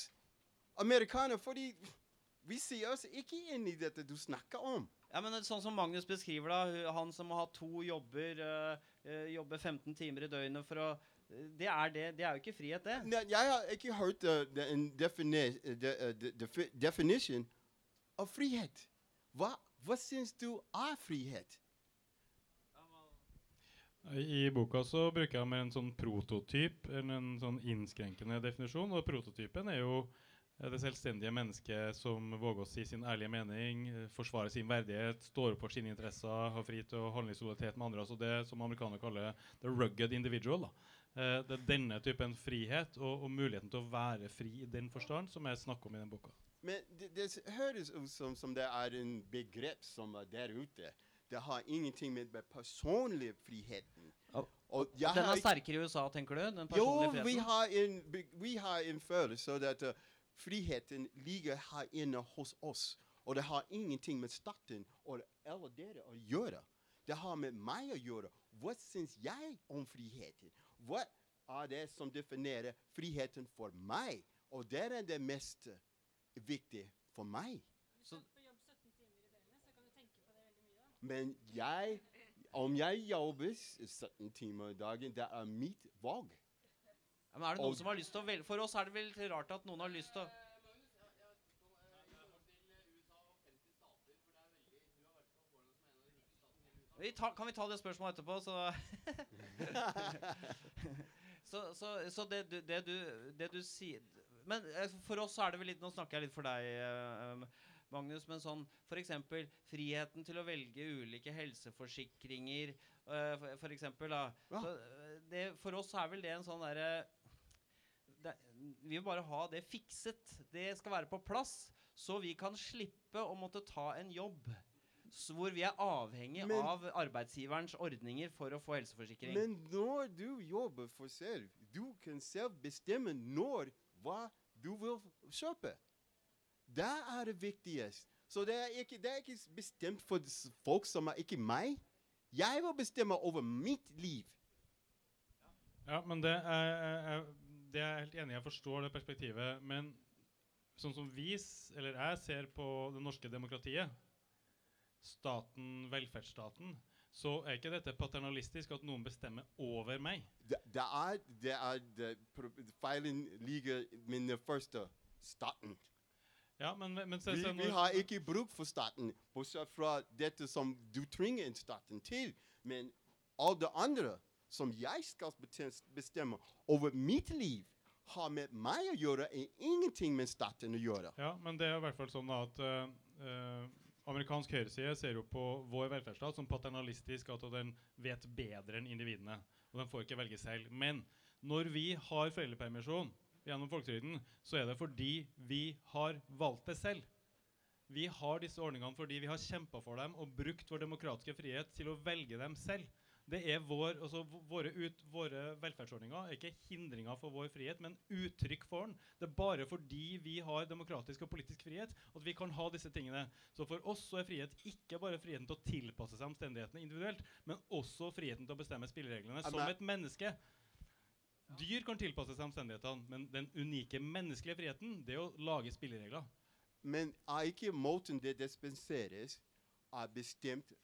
S5: amerikanere, fordi vi sier oss ikke inn i dette du snakker om.
S3: Ja, men Sånn som Magnus beskriver da, han som må ha to jobber, øh, eh, jobbe 15 timer i døgnet for å eh, det er, det, det er jo ikke frihet, det.
S5: Ne- Jeg har ikke hørt uh, en defini uh, definition av frihet. Hva, hva syns du er frihet?
S4: I boka så bruker jeg mer en sånn prototyp enn en sånn innskrenkende definisjon. Og prototypen er jo eh, det selvstendige mennesket som våger å si sin ærlige mening, forsvarer forsvare sin verdighet, står opp for sine interesser, har fri til å handle i solidaritet med andre. Altså det som amerikanere kaller 'the rugged individual'. da. Eh, det er denne typen frihet og, og muligheten til å være fri i den forstand som jeg snakker om i den boka.
S5: Men det, det høres ut som, som det er en begrep som er der ute. Det har ingenting med, personlig friheten.
S3: Ja.
S5: Og jeg
S3: Den er sterkere i USA, tenker du? Den
S5: Jo,
S3: personlige
S5: vi
S3: friheten?
S5: har en, vi har en følelse at uh, friheten ligger her inne hos oss. Og det har ingenting med staten eller dere å gjøre. Det har med meg å gjøre. Hva syns jeg om friheten? Hva er det som definerer friheten for meg? Og det er det mest viktige for meg.
S3: Så-
S5: Men jeg, om jeg jobber 17 timer i dagen, det er mitt valg.
S3: Men er det noen som har lyst til å velge For oss er det vel rart at noen har lyst til å vi ta, Kan vi ta det spørsmålet etterpå, så Så, så, så det, du, det, du, det du sier Men eh, for oss er det vel litt Nå snakker jeg litt for deg, eh, Magnus, men sånn f.eks. friheten til å velge ulike helseforsikringer, f.eks. for, for eksempel, da. Eh, det, for oss er vel det en sånn derre Vi vil bare ha det fikset. Det skal være på plass, så vi kan slippe å måtte ta en jobb hvor vi er avhengig
S5: Men-
S3: av arbeidsgiverens ordninger for å få helseforsikring.
S5: Men når du jobber for selv, du kan selv bestemme når hva du vil kjøpe. Det er det viktigste. Så det er ikke, det er ikke bestemt for folk som er ikke meg. Jeg vil bestemme over mitt liv.
S4: Ja, men det er, er, er, det er jeg helt enig i. Jeg forstår det perspektivet. Men sånn som vi, eller jeg, ser på det norske demokratiet, staten, velferdsstaten, så er ikke dette paternalistisk at noen bestemmer over meg.
S5: Det, det er, det er det, feilen ligger med den første staten.
S4: Ja, men, men, se,
S5: Vi, vi har ikke bruk for staten, bortsett fra dette som du trenger en staten til. Men alle andre som jeg skal bestemme over mitt liv, har med meg å gjøre, er ingenting med staten å gjøre.
S4: Ja, men det er i hvert fall sånn at uh, amerikansk høyreside ser jo på vår velferdsstat som paternalistisk, at den vet bedre enn individene. Og den får ikke velge selv. Men når vi har foreldrepermisjon gjennom folketrygden, så er det fordi vi har valgt det selv. Vi har disse ordningene fordi vi har kjempa for dem og brukt vår demokratiske frihet til å velge dem selv. Det er vår, altså våre, ut, våre velferdsordninger er ikke hindringer for vår frihet, men uttrykk for den. Det er bare fordi vi har demokratisk og politisk frihet at vi kan ha disse tingene. Så for oss så er frihet ikke bare friheten til å tilpasse seg omstendighetene individuelt, men også friheten til å bestemme spillereglene som et menneske. Dyr kan tilpasse seg omstendighetene, men den unike menneskelige friheten det er å lage spilleregler.
S5: Men er ikke måten det dispenseres, er bestemt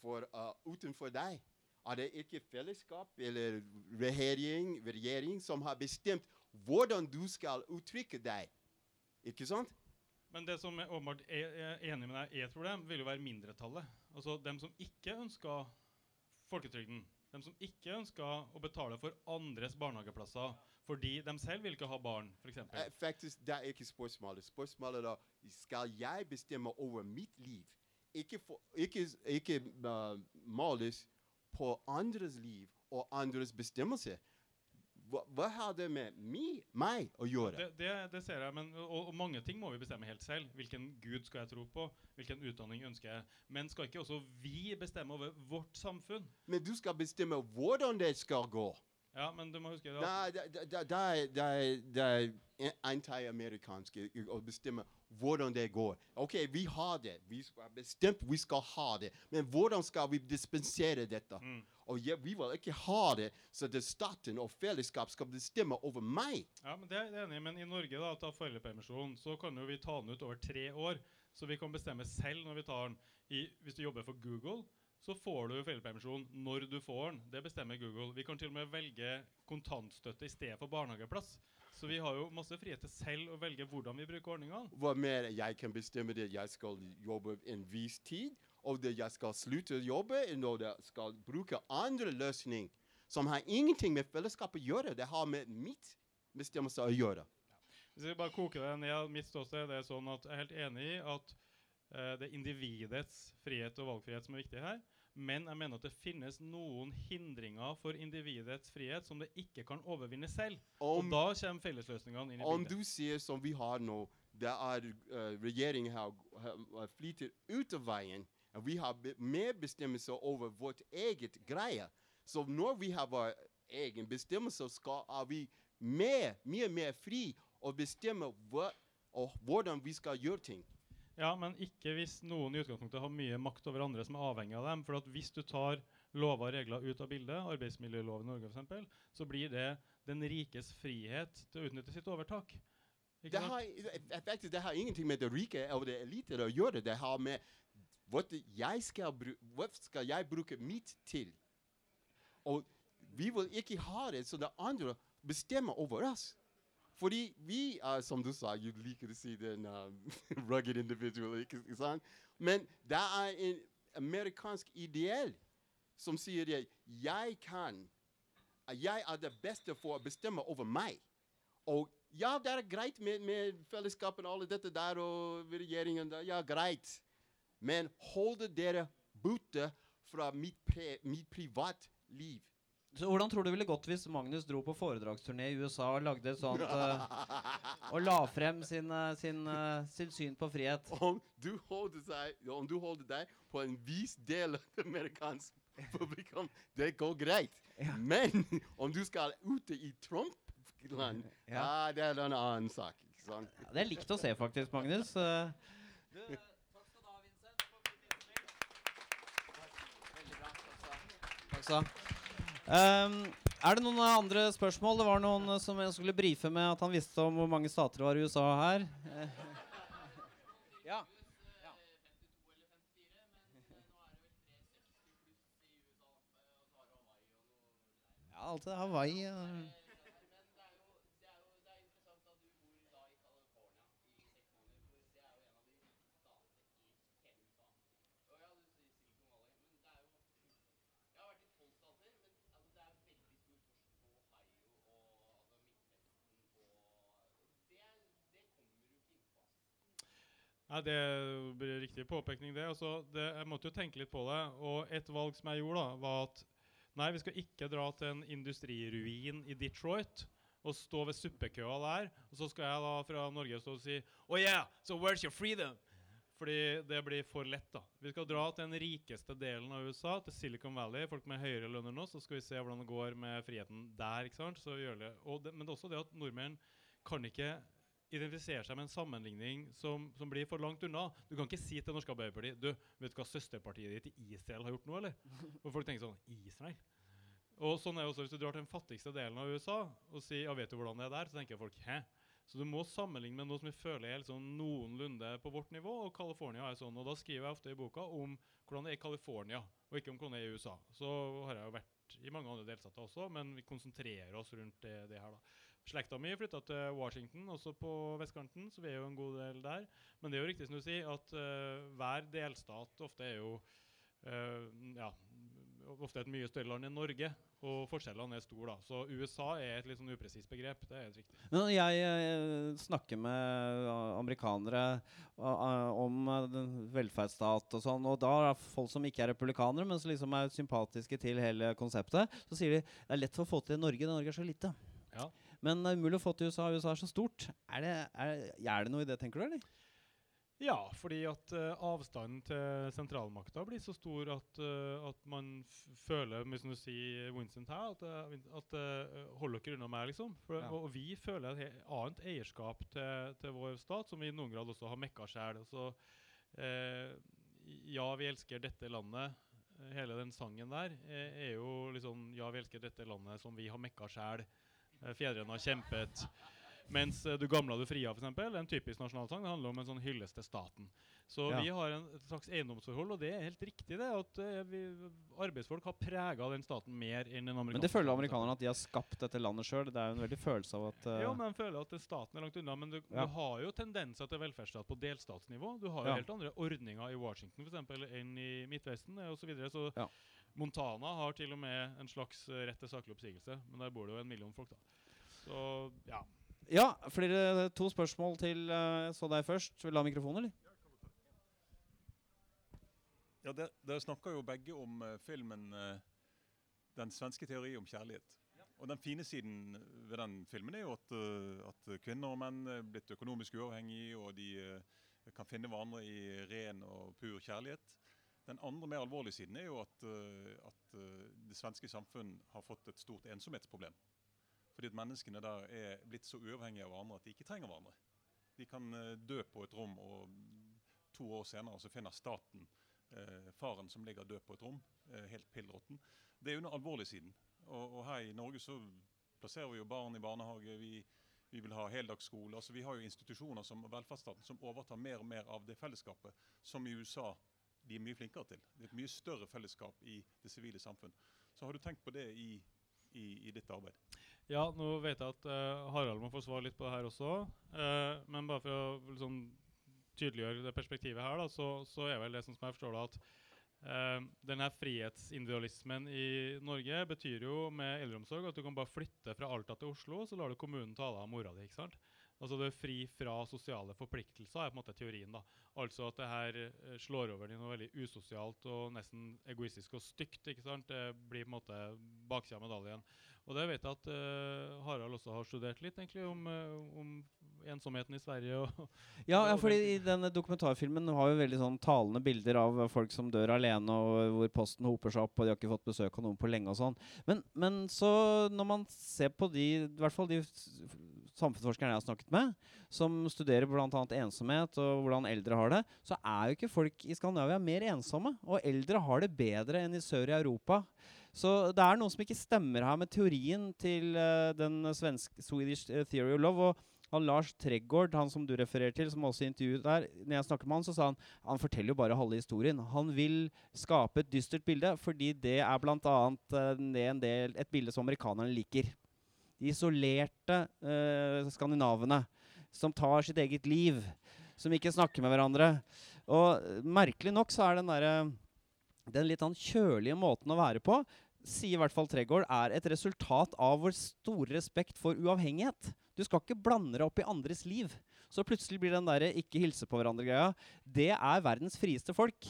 S5: for, uh, utenfor deg? Er det ikke fellesskap eller regjering, regjering som har bestemt hvordan du skal uttrykke deg? Ikke sant?
S4: Men det som jeg åpenbart er, er enig med deg er et problem, vil jo være mindretallet. Altså dem som ikke ønska folketrygden. Dem som ikke ønska å betale for andres barnehageplasser fordi de selv vil ikke ha barn, f.eks.
S5: Eh, Faktisk, det er ikke spørsmålet. Spørsmålet er skal jeg bestemme over mitt liv. Ikke, for, ikke, ikke uh, måles på andres liv og andres bestemmelse. Hva, hva har det med mi, meg å gjøre?
S4: Det, det, det ser jeg, men, og, og mange ting må vi bestemme helt selv. Hvilken gud skal jeg tro på? Hvilken utdanning ønsker jeg? Men skal ikke også vi bestemme over vårt samfunn?
S5: Men du skal bestemme hvordan det skal gå.
S4: Ja, men du må huske
S5: det er anti-amerikansk å bestemme hvordan det går. OK, vi har det. Vi har bestemt vi skal ha det. Men hvordan skal vi dispensere dette?
S4: Mm.
S5: Og ja, vi vil ikke ha det, så det staten og fellesskap skal bestemme over meg.
S4: Ja, men det er jeg enig i, men i Norge da, ta foreldrepermisjon, så kan jo vi ta den ut over tre år. Så vi kan bestemme selv når vi tar den. I, hvis du jobber for Google, så får du foreldrepermisjon når du får den. Det bestemmer Google. Vi kan til og med velge kontantstøtte i stedet for barnehageplass. Så vi har jo masse frihet til selv å velge hvordan vi bruker ordningene.
S5: Hva mer jeg kan bestemme det jeg skal jobbe en viss tid, og det jeg skal slutte å jobbe, når jeg skal bruke andre løsninger som har ingenting med fellesskapet å gjøre. Det har med mitt bestemmelse å gjøre.
S4: Hvis vi bare koker det ned, mitt ståsted det er sånn at jeg er helt enig i at uh, det er individets frihet og valgfrihet som er viktig her. Men jeg mener at det finnes noen hindringer for individets frihet som det ikke kan overvinne selv.
S5: Om-
S4: og da kommer fellesløsningene inn i bildet.
S5: Om du sier som vi har nå, det er uh, regjeringen har, har, flyttet ut av veien, og vi har mer bestemmelse over vårt eget greie. Så når vi har vår egen bestemmelse, skal er vi mer, mye mer fri å bestemme hva, og hvordan vi skal gjøre ting.
S4: Ja, men ikke hvis noen i utgangspunktet har mye makt over andre som er avhengig av dem. For at hvis du tar lover og regler ut av bildet, arbeidsmiljøloven i Norge f.eks., så blir det den rikes frihet til å utnytte sitt overtak.
S5: Det har, faktisk, det har ingenting med det rike eller det elite å gjøre. Det har med hva jeg skal, hva skal jeg bruke mitt til. Og vi vil ikke ha det så det andre bestemmer over oss. Fordi vi er, som du sa, du liker å si den uh, rugged individual, ikke sant? Men det er en amerikansk ideell som sier at jeg kan, jeg er det beste for å bestemme over meg. Og ja, det er greit med, med fellesskapet og alle dette der og regjeringen. Ja, greit. Men hold dere borte fra mitt, pre, mitt privatliv.
S3: Så hvordan tror du det ville gått hvis Magnus dro på foredragsturné i USA og lagde et sånt uh, Og la frem sin, eh, sin, uh, sin syn på frihet?
S5: Om du holder deg, om du holder deg på en viss del av det amerikanske publikum, det går greit.
S3: Ja.
S5: Men om du skal ute i Trump-land,
S3: Ja.
S5: ah, det er en annen sak. Ikke sant?
S3: Ja, det er likt å se, faktisk, Magnus. Uh, du, takk skal du ha, Vincent. Takk skal du ha. Ehm, er det noen andre spørsmål? Det var noen eh, som jeg skulle brife med at han visste om hvor mange stater det var i USA her. Ja. ja. Ja, alltid Hawaii. eh.
S4: Nei, Det blir riktig påpekning, det. Altså, det. Jeg måtte jo tenke litt på det. Og et valg som jeg gjorde, da, var at nei, vi skal ikke dra til en industriruin i Detroit og stå ved suppekøa der. Og så skal jeg da fra Norge stå og si Oh yeah, so where's your freedom? Fordi det blir for lett, da. Vi skal dra til den rikeste delen av USA, til Silicon Valley. Folk med høyere lønn enn oss. Så skal vi se hvordan det går med friheten der. ikke sant? Det. Det men det er også det at nordmenn kan ikke identifisere seg med en sammenligning som, som blir for langt unna. Du kan ikke si til norske Arbeiderparti Du, vet du hva søsterpartiet ditt i Israel har gjort nå, eller? Og folk tenker sånn Israel? Og sånn er det også Hvis du drar til den fattigste delen av USA og sier ja, vet du hvordan det er der, så tenker folk hæ? Så du må sammenligne med noe som vi føler er liksom noenlunde på vårt nivå. Og California er sånn. Og da skriver jeg ofte i boka om hvordan det er i California, og ikke om hvordan det er i USA. Så har jeg jo vært i mange andre delstater også, men vi konsentrerer oss rundt det, det her. da. Slekta mi flytta til Washington, også på vestkanten, så vi er jo en god del der. Men det er jo riktig som du sier, at uh, hver delstat ofte er jo Uh, ja, ofte et mye større land enn Norge, og forskjellene er store. da. Så USA er et litt sånn upresist begrep. Det er helt riktig.
S3: Men når jeg eh, snakker med amerikanere om velferdsstat og sånn, og da er det folk som ikke er republikanere, men som liksom er sympatiske til hele konseptet, så sier de det er lett å få til i Norge, Norge er så lite.
S4: Ja.
S3: Men det er umulig å få til USA, USA er så stort. Er det, er, er det noe i det, tenker du, eller?
S4: Ja, fordi at uh, avstanden til sentralmakta blir så stor at, uh, at man føler, som du sier, Vincent her, at, uh, at uh, Hold dere unna meg, liksom. For,
S3: Ja.
S4: og, og vi føler et annet eierskap til, til vår stat, som vi i noen grad også har mekka sjæl. Så eh, ja, vi elsker dette landet. eh, Hele den sangen der eh, er jo liksom Ja, vi elsker dette landet som vi har mekka sjæl. Eh, Fedrene har kjempet. Mens eh, 'Du gamla, du fria' for eksempel, en typisk nasjonalsang. Det handler om en sånn hyllest til staten. Så
S3: Ja.
S4: vi har en, et slags eiendomsforhold, og det er helt riktig det, at eh, vi, arbeidsfolk har prega den staten mer enn den amerikanske.
S3: Men det føler amerikanerne at de har skapt dette landet sjøl. Det er jo en veldig følelse av at uh...
S4: Ja, men de føler at staten er langt unna. Men du,
S3: Ja.
S4: du har jo tendenser til velferdsstat på delstatsnivå. Du har jo
S3: Ja.
S4: helt andre ordninger i Washington for eksempel, enn i Midtvesten osv. Så, videre. så
S3: Ja.
S4: Montana har til og med en slags eh, rett til saklig oppsigelse, men der bor det jo en million folk, da. Så ja.
S3: Ja, flere, to spørsmål til eh, så deg først. Vil du ha mikrofon, eller?
S6: Ja, der, Dere snakker jo begge om uh, filmen uh, 'Den svenske teori om kjærlighet'. Og Den fine siden ved den filmen er jo at, uh, at kvinner og menn er blitt økonomisk uavhengige, og de eh, kan finne hverandre i ren og pur kjærlighet. Den andre mer alvorlige siden er jo at, eh, at eh, det svenske samfunn har fått et stort ensomhetsproblem. Fordi at menneskene der er blitt så uavhengige av hverandre at de ikke trenger hverandre. De kan eh, dø på et rom, og to år senere så finner staten eh, faren som ligger død på et rom, eh, helt pillråtten. Det er jo den alvorlige siden. Og, og her i Norge så plasserer vi jo barn i barnehage. Vi, vi vil ha heldagsskole. altså Vi har jo institusjoner som velferdsstaten som overtar mer og mer av det fellesskapet som i USA de er mye flinkere til. Det er et mye større fellesskap i det sivile samfunn. Så har du tenkt på det i, i, i ditt arbeid?
S4: Ja, nå vet jeg at uh, Harald må få svare litt på det her også. Uh, men bare for å liksom, tydeliggjøre det perspektivet her, da, så, så er vel det som jeg forstår det, at uh, denne frihetsindividualismen i Norge betyr jo med eldreomsorg at du kan bare flytte fra Alta til Oslo, så lar du kommunen ta deg av mora di. ikke sant? Altså det er fri fra sosiale forpliktelser, er på en måte teorien. da. Altså at det her eh, slår over i noe veldig usosialt og nesten egoistisk og stygt. ikke sant? Det blir på en måte baksida av medaljen. Og det vet jeg at uh, Harald også har studert litt egentlig om, eh, om ensomheten i Sverige. og
S3: Ja, ja fordi i denne dokumentarfilmen har vi veldig sånn talende bilder av folk som dør alene, og hvor posten hoper seg opp, og de har ikke fått besøk av noen på lenge og sånn. Men, men så når man ser på de, i hvert fall de samfunnsforskerne jeg har snakket med, som studerer bl.a. ensomhet og hvordan eldre har det, så er jo ikke folk i Skandinavia mer ensomme. Og eldre har det bedre enn i sør i Europa. Så det er noe som ikke stemmer her med teorien til uh, den svenske Swedish eh, Theory of Love. og han Lars Tregård, han som du refererer til, som også intervjuet der, når jeg snakket med han, så sa han han forteller jo bare halve historien. Han vil skape et dystert bilde, fordi det er bl.a. en del, et bilde som amerikanerne liker. De isolerte eh, skandinavene som tar sitt eget liv, som ikke snakker med hverandre. Og merkelig nok så er den derre den litt sånn kjølige måten å være på, sier i hvert fall Tregård, er et resultat av vår store respekt for uavhengighet. Du skal ikke blande deg opp i andres liv. Så plutselig blir den der ikke hilse på hverandre-greia Det er verdens frieste folk.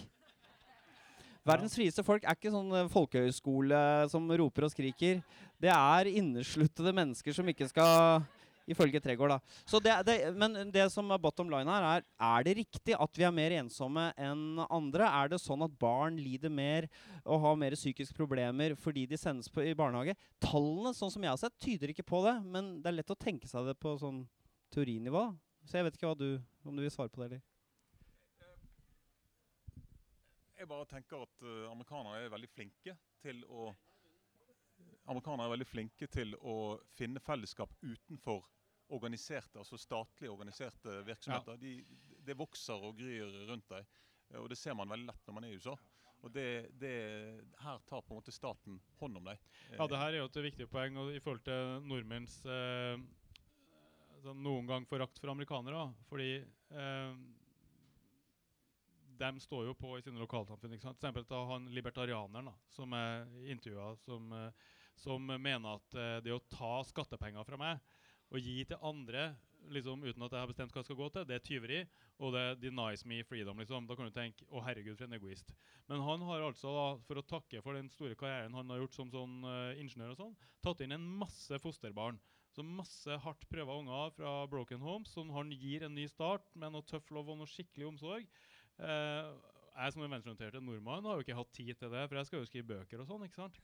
S3: Verdens frieste folk er ikke sånn eh, folkehøyskole som roper og skriker. Det er innesluttede mennesker som ikke skal Ifølge Tregård, da. Det, det, men det som er bottom line her, er Er det riktig at vi er mer ensomme enn andre? Er det sånn at barn lider mer og har mer psykiske problemer fordi de sendes på, i barnehage? Tallene, sånn som jeg har sett, tyder ikke på det. Men det er lett å tenke seg det på sånn teorinivå. Så jeg vet ikke du, om du vil svare på det, eller?
S6: Jeg bare tenker at eh, amerikanere er veldig flinke til å Amerikanere er veldig flinke til å finne fellesskap utenfor organiserte, altså statlig organiserte virksomheter. De, det vokser og gryr rundt deg, eh, og det ser man veldig lett når man er i USA. Og det, det, Her tar på en måte staten hånd om deg.
S4: Ja, det her er jo et viktig poeng i forhold til nordmenns eh, altså noen gang forakt for amerikanere. Fordi eh, de står jo på i sine lokalsamfunn. ikke sant? Eksempel ta han libertarianeren da, som er intervjua, som, eh, som mener at eh, det å ta skattepenger fra meg og gi til andre liksom uten at jeg har bestemt hva det skal gå til, det er tyveri. Og det denies me freedom. liksom. Da kan du tenke å herregud, for en egoist. Men han har altså, da, for å takke for den store karrieren han har gjort som sånn uh, ingeniør, og sånn, tatt inn en masse fosterbarn. Så masse hardt prøva unger fra broken homes som han gir en ny start med noe tøff love og noe skikkelig omsorg. Eh, jeg som en venstreorientert nordmann har jo ikke hatt tid til det, for jeg skal jo skrive bøker og sånn. ikke sant?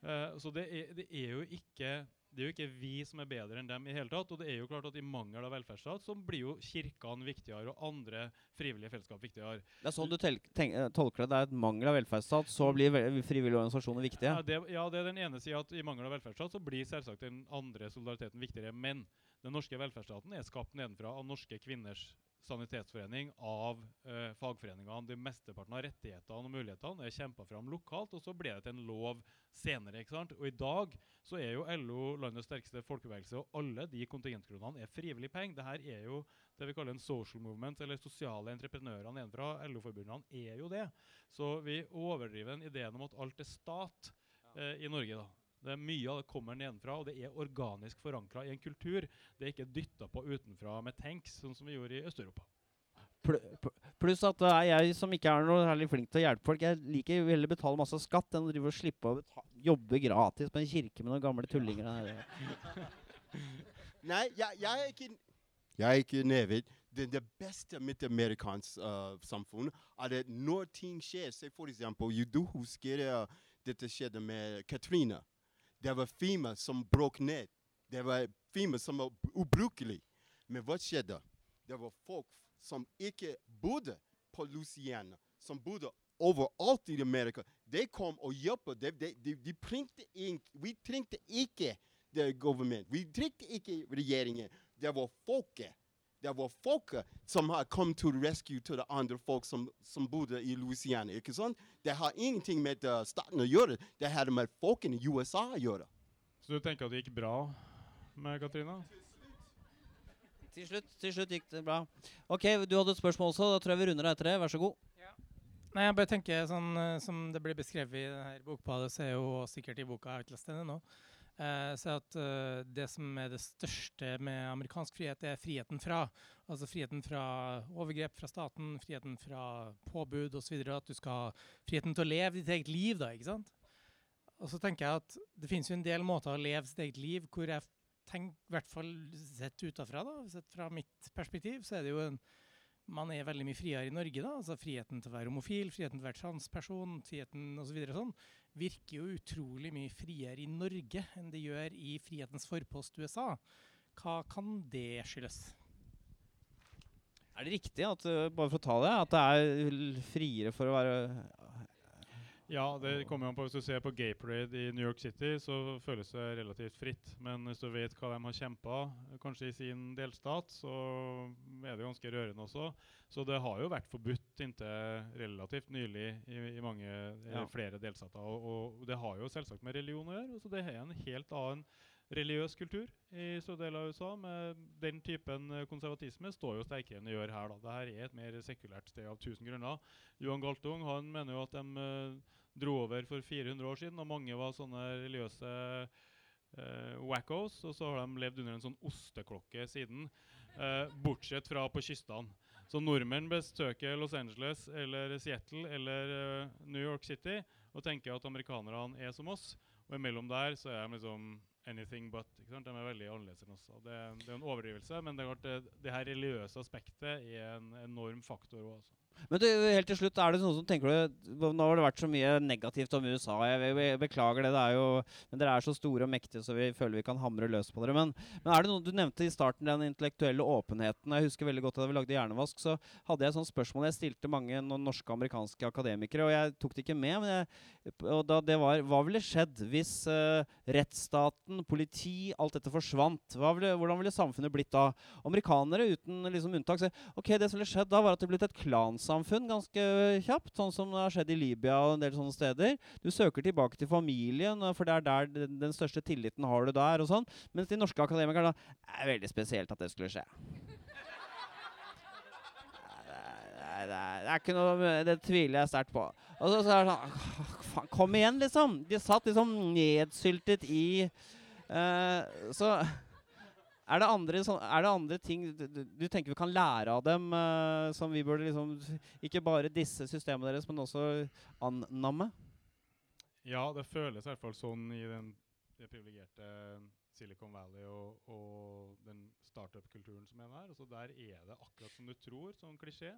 S4: Eh, så det er, det er jo ikke det er jo ikke vi som er bedre enn dem i hele tatt. Og det er jo klart at i mangel av velferdsstat så blir jo kirkene viktigere og andre frivillige fellesskap viktigere.
S3: Det er sånn du eh, tolker det. Det er et mangel av velferdsstat, så blir frivillige organisasjoner viktige.
S4: Ja, det, ja, det er den ene sida at i mangel av velferdsstat så blir selvsagt den andre solidariteten viktigere. Men Den norske velferdsstaten er skapt nedenfra av norske kvinners sanitetsforening, av eh, fagforeningene. De mesteparten av rettighetene og mulighetene er kjempa fram lokalt, og så ble det til en lov senere. ikke sant? Og i dag så er jo LO landets sterkeste folkebevegelse, og alle de kontingentkronene er frivillig penger. Dette er jo det vi kaller en social movement, eller sosiale entreprenører nedenfra. LO-forbundene er jo det. Så vi overdriver den ideen om at alt er stat eh, i Norge. da. Det er Mye av det kommer nedenfra, og det er organisk forankra i en kultur. Det er ikke dytta på utenfra med tanks, sånn som vi gjorde i Øst-Europa.
S3: Pl- pl- Pluss at det er jeg som ikke er noe særlig flink til å hjelpe folk. Jeg liker heller å betale masse skatt enn å drive og slippe å jobbe gratis på en kirke med noen gamle tullinger. der.
S5: Nej, jeg, jeg er ikke, jeg er ikke nevet. Det, det beste med det amerikanske uh, samfunnet er at når ting skjer, se for eksempel, du husker uh, dette skjedde med Katrina. Det var FEMA som brok ned. Det var FEMA som var ubrukelig. Men hva skjedde? Det var folk som ikke bodde på Louisiana, som bodde overalt i Amerika. De kom og hjelpe. De, de, de, de. Vi trengte ikke the government. Vi trengte ikke regjeringen. Det var folket. Det var folk som har kommet til rescue til andre folk som, som bodde i Louisiana. ikke sant? Det har ingenting med uh, staten å gjøre. Det hadde med folkene i USA å gjøre.
S4: Så du tenker at det gikk bra med Katrina?
S3: Til slutt, til slutt gikk det bra. Ok, du hadde et spørsmål også. Da tror jeg vi runder deg etter det. Vær så god.
S7: Nei, jeg bare tenker sånn eh, Som det blir beskrevet i denne bokpadet, så er jo sikkert i boka et eller ikke sted nå. Eh, så at eh, det som er det største med amerikansk frihet, er friheten fra. Altså friheten fra overgrep fra staten, friheten fra påbud osv. At du skal ha friheten til å leve ditt eget liv, da. ikke sant? Og så tenker jeg at det finnes jo en del måter å leve sitt eget liv hvor jeg tenker, i hvert fall sett utafra, da, sett fra mitt perspektiv, så er det jo en man er veldig mye friere i Norge. da, altså Friheten til å være homofil, friheten til å være transperson, friheten osv. Så sånn, virker jo utrolig mye friere i Norge enn det gjør i frihetens forpost USA. Hva kan det skyldes?
S3: Er det riktig, at, uh, bare for å ta det, at det er friere for å være
S4: Ja, det kommer jo an på Hvis du ser på Gay Parade i New York City, så føles det relativt fritt. Men hvis du vet hva de har kjempa, kanskje i sin delstat, så er det ganske rørende også. Så det har jo vært forbudt inntil relativt nylig i, i mange eh,
S3: Ja.
S4: flere delstater. Og, og det har jo selvsagt med religion å gjøre. Så det er en helt annen religiøs kultur i store deler av USA. Med den typen eh, konservatisme står jo sterkere enn det gjør her. da. Dette er et mer sekulært sted av tusen grunner. Johan Galtung han mener jo at de eh, dro over for 400 år siden, og mange var sånne religiøse uh, wackos. Og så har de levd under en sånn osteklokke siden, Uh, bortsett fra på kystene. Så nordmenn besøker Los Angeles eller Seattle eller uh, New York City og tenker at amerikanerne er som oss. Og imellom der så er de liksom anything but. De er veldig annerledes enn oss. Det, det er en overdrivelse, men det, det, det her religiøse aspektet er en enorm faktor òg.
S3: Men du, helt til slutt, er det noen som tenker du Nå har det vært så mye negativt om USA. Jeg, be- be- beklager det. det er jo, men Dere er så store og mektige, så vi føler vi kan hamre løs på dere. Men, men er det noe du nevnte i starten, den intellektuelle åpenheten. Jeg husker veldig godt da vi lagde Hjernevask, så hadde jeg et spørsmål jeg stilte mange norske amerikanske akademikere, og jeg tok det ikke med. jeg, og da det var, Hva ville skjedd hvis uh, rettsstaten, politi, alt dette forsvant? Ville, hvordan ville samfunnet blitt da? Amerikanere uten liksom unntak sier ok, det som ville skjedd da, var at det ble et klansamfunn ganske kjapt, sånn som det har skjedd i Libya og en del sånne steder. Du søker tilbake til familien, for det er der den, største tilliten har du der, og sånn. Mens de norske akademikerne da er veldig spesielt at det skulle skje. Det er, det er ikke noe Det tviler jeg sterkt på. Og så, så er det sånn Kom igjen, liksom! De satt liksom nedsyltet i uh, Så er det, andre, sånn, er det andre ting du, du tenker vi kan lære av dem, uh, som vi burde liksom Ikke bare disse systemene deres, men også annamme?
S4: Ja, det føles i hvert fall sånn i den, det privilegerte Silicon Valley og, og den startup-kulturen som er der. Altså der er det akkurat som du tror, sånn klisjé.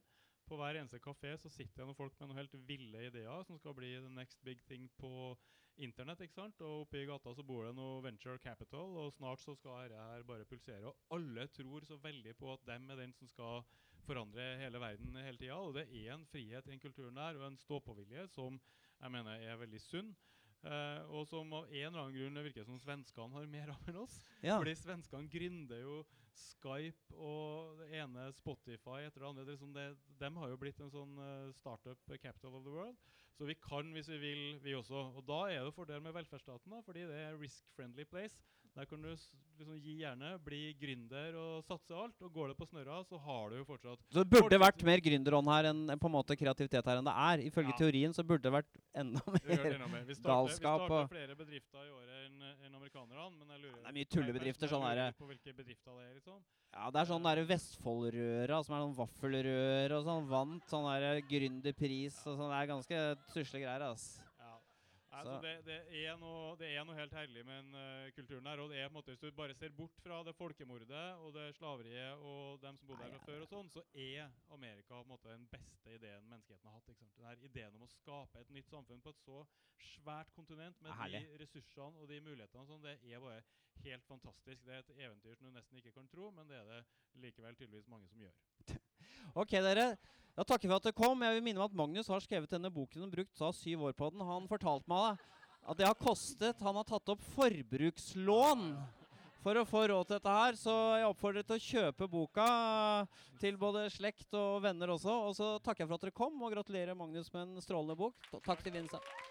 S4: På hver eneste kafé så sitter det noen folk med noen helt ville ideer som skal bli the next big thing på internett. ikke sant? Og oppe i gata så bor det noe venture capital, og snart så skal dette her bare pulsere. Og alle tror så veldig på at dem er den som skal forandre hele verden hele tida. Og det er en frihet i den kulturen der, og en stå-på-vilje som jeg mener er veldig sunn. Uh, og som av en eller annen grunn det virker som svenskene har mer av enn oss.
S3: Ja.
S4: Fordi svenskene gründer jo Skype og det ene Spotify etter det andre. Det liksom det, de har jo blitt en sånn eh, startup capital of the world. Så vi kan hvis vi vil, vi også. Og da er det fordel med velferdsstaten, da, fordi det er risk-friendly place. Der kan du liksom gi gjerne, bli gründer og satse alt. Og går det på snørra, så har du jo fortsatt
S3: Så det burde vært mer gründerånd her enn på en måte kreativitet her enn det er. Ifølge
S4: Ja.
S3: teorien så burde det vært enda mer
S4: enda mer. Vi starter,
S3: galskap
S4: vi starter flere bedrifter i året enn en amerikanerne. Men jeg lurer
S3: Det er mye tullebedrifter,
S4: jeg- jeg
S3: sånn
S4: er på hvilke bedrifter det er. liksom.
S3: Ja, det er sånn derre Vestfoldrøra, som er sånn vaffelrør og sånn. Vant sånn derre gründerpris og sånn. Det er ganske tusle greier, ass.
S4: Altså,
S3: Så-
S4: det, det, er noe, det er noe helt herlig med den uh, kulturen her. og det er på en måte, Hvis du bare ser bort fra det folkemordet og det slaveriet og dem som bodde her fra før, og sånn, så er Amerika på en måte den beste ideen menneskeheten har hatt. ikke sant? Den her Ideen om å skape et nytt samfunn på et så svært kontinent med
S3: er
S4: de ressursene og de mulighetene, og sånn, det er bare helt fantastisk. Det er et eventyr som du nesten ikke kan tro, men det er det likevel tydeligvis mange som gjør.
S3: Ok, dere. Da takker vi at dere kom. Jeg vil minne om at Magnus har skrevet denne boken og brukt sa syv år på den. Han fortalte meg at det har kostet Han har tatt opp forbrukslån for å få råd til dette her. Så jeg oppfordrer til å kjøpe boka til både slekt og venner også. Og så takker jeg for at dere kom, og gratulerer Magnus med en strålende bok. Takk til Vincent.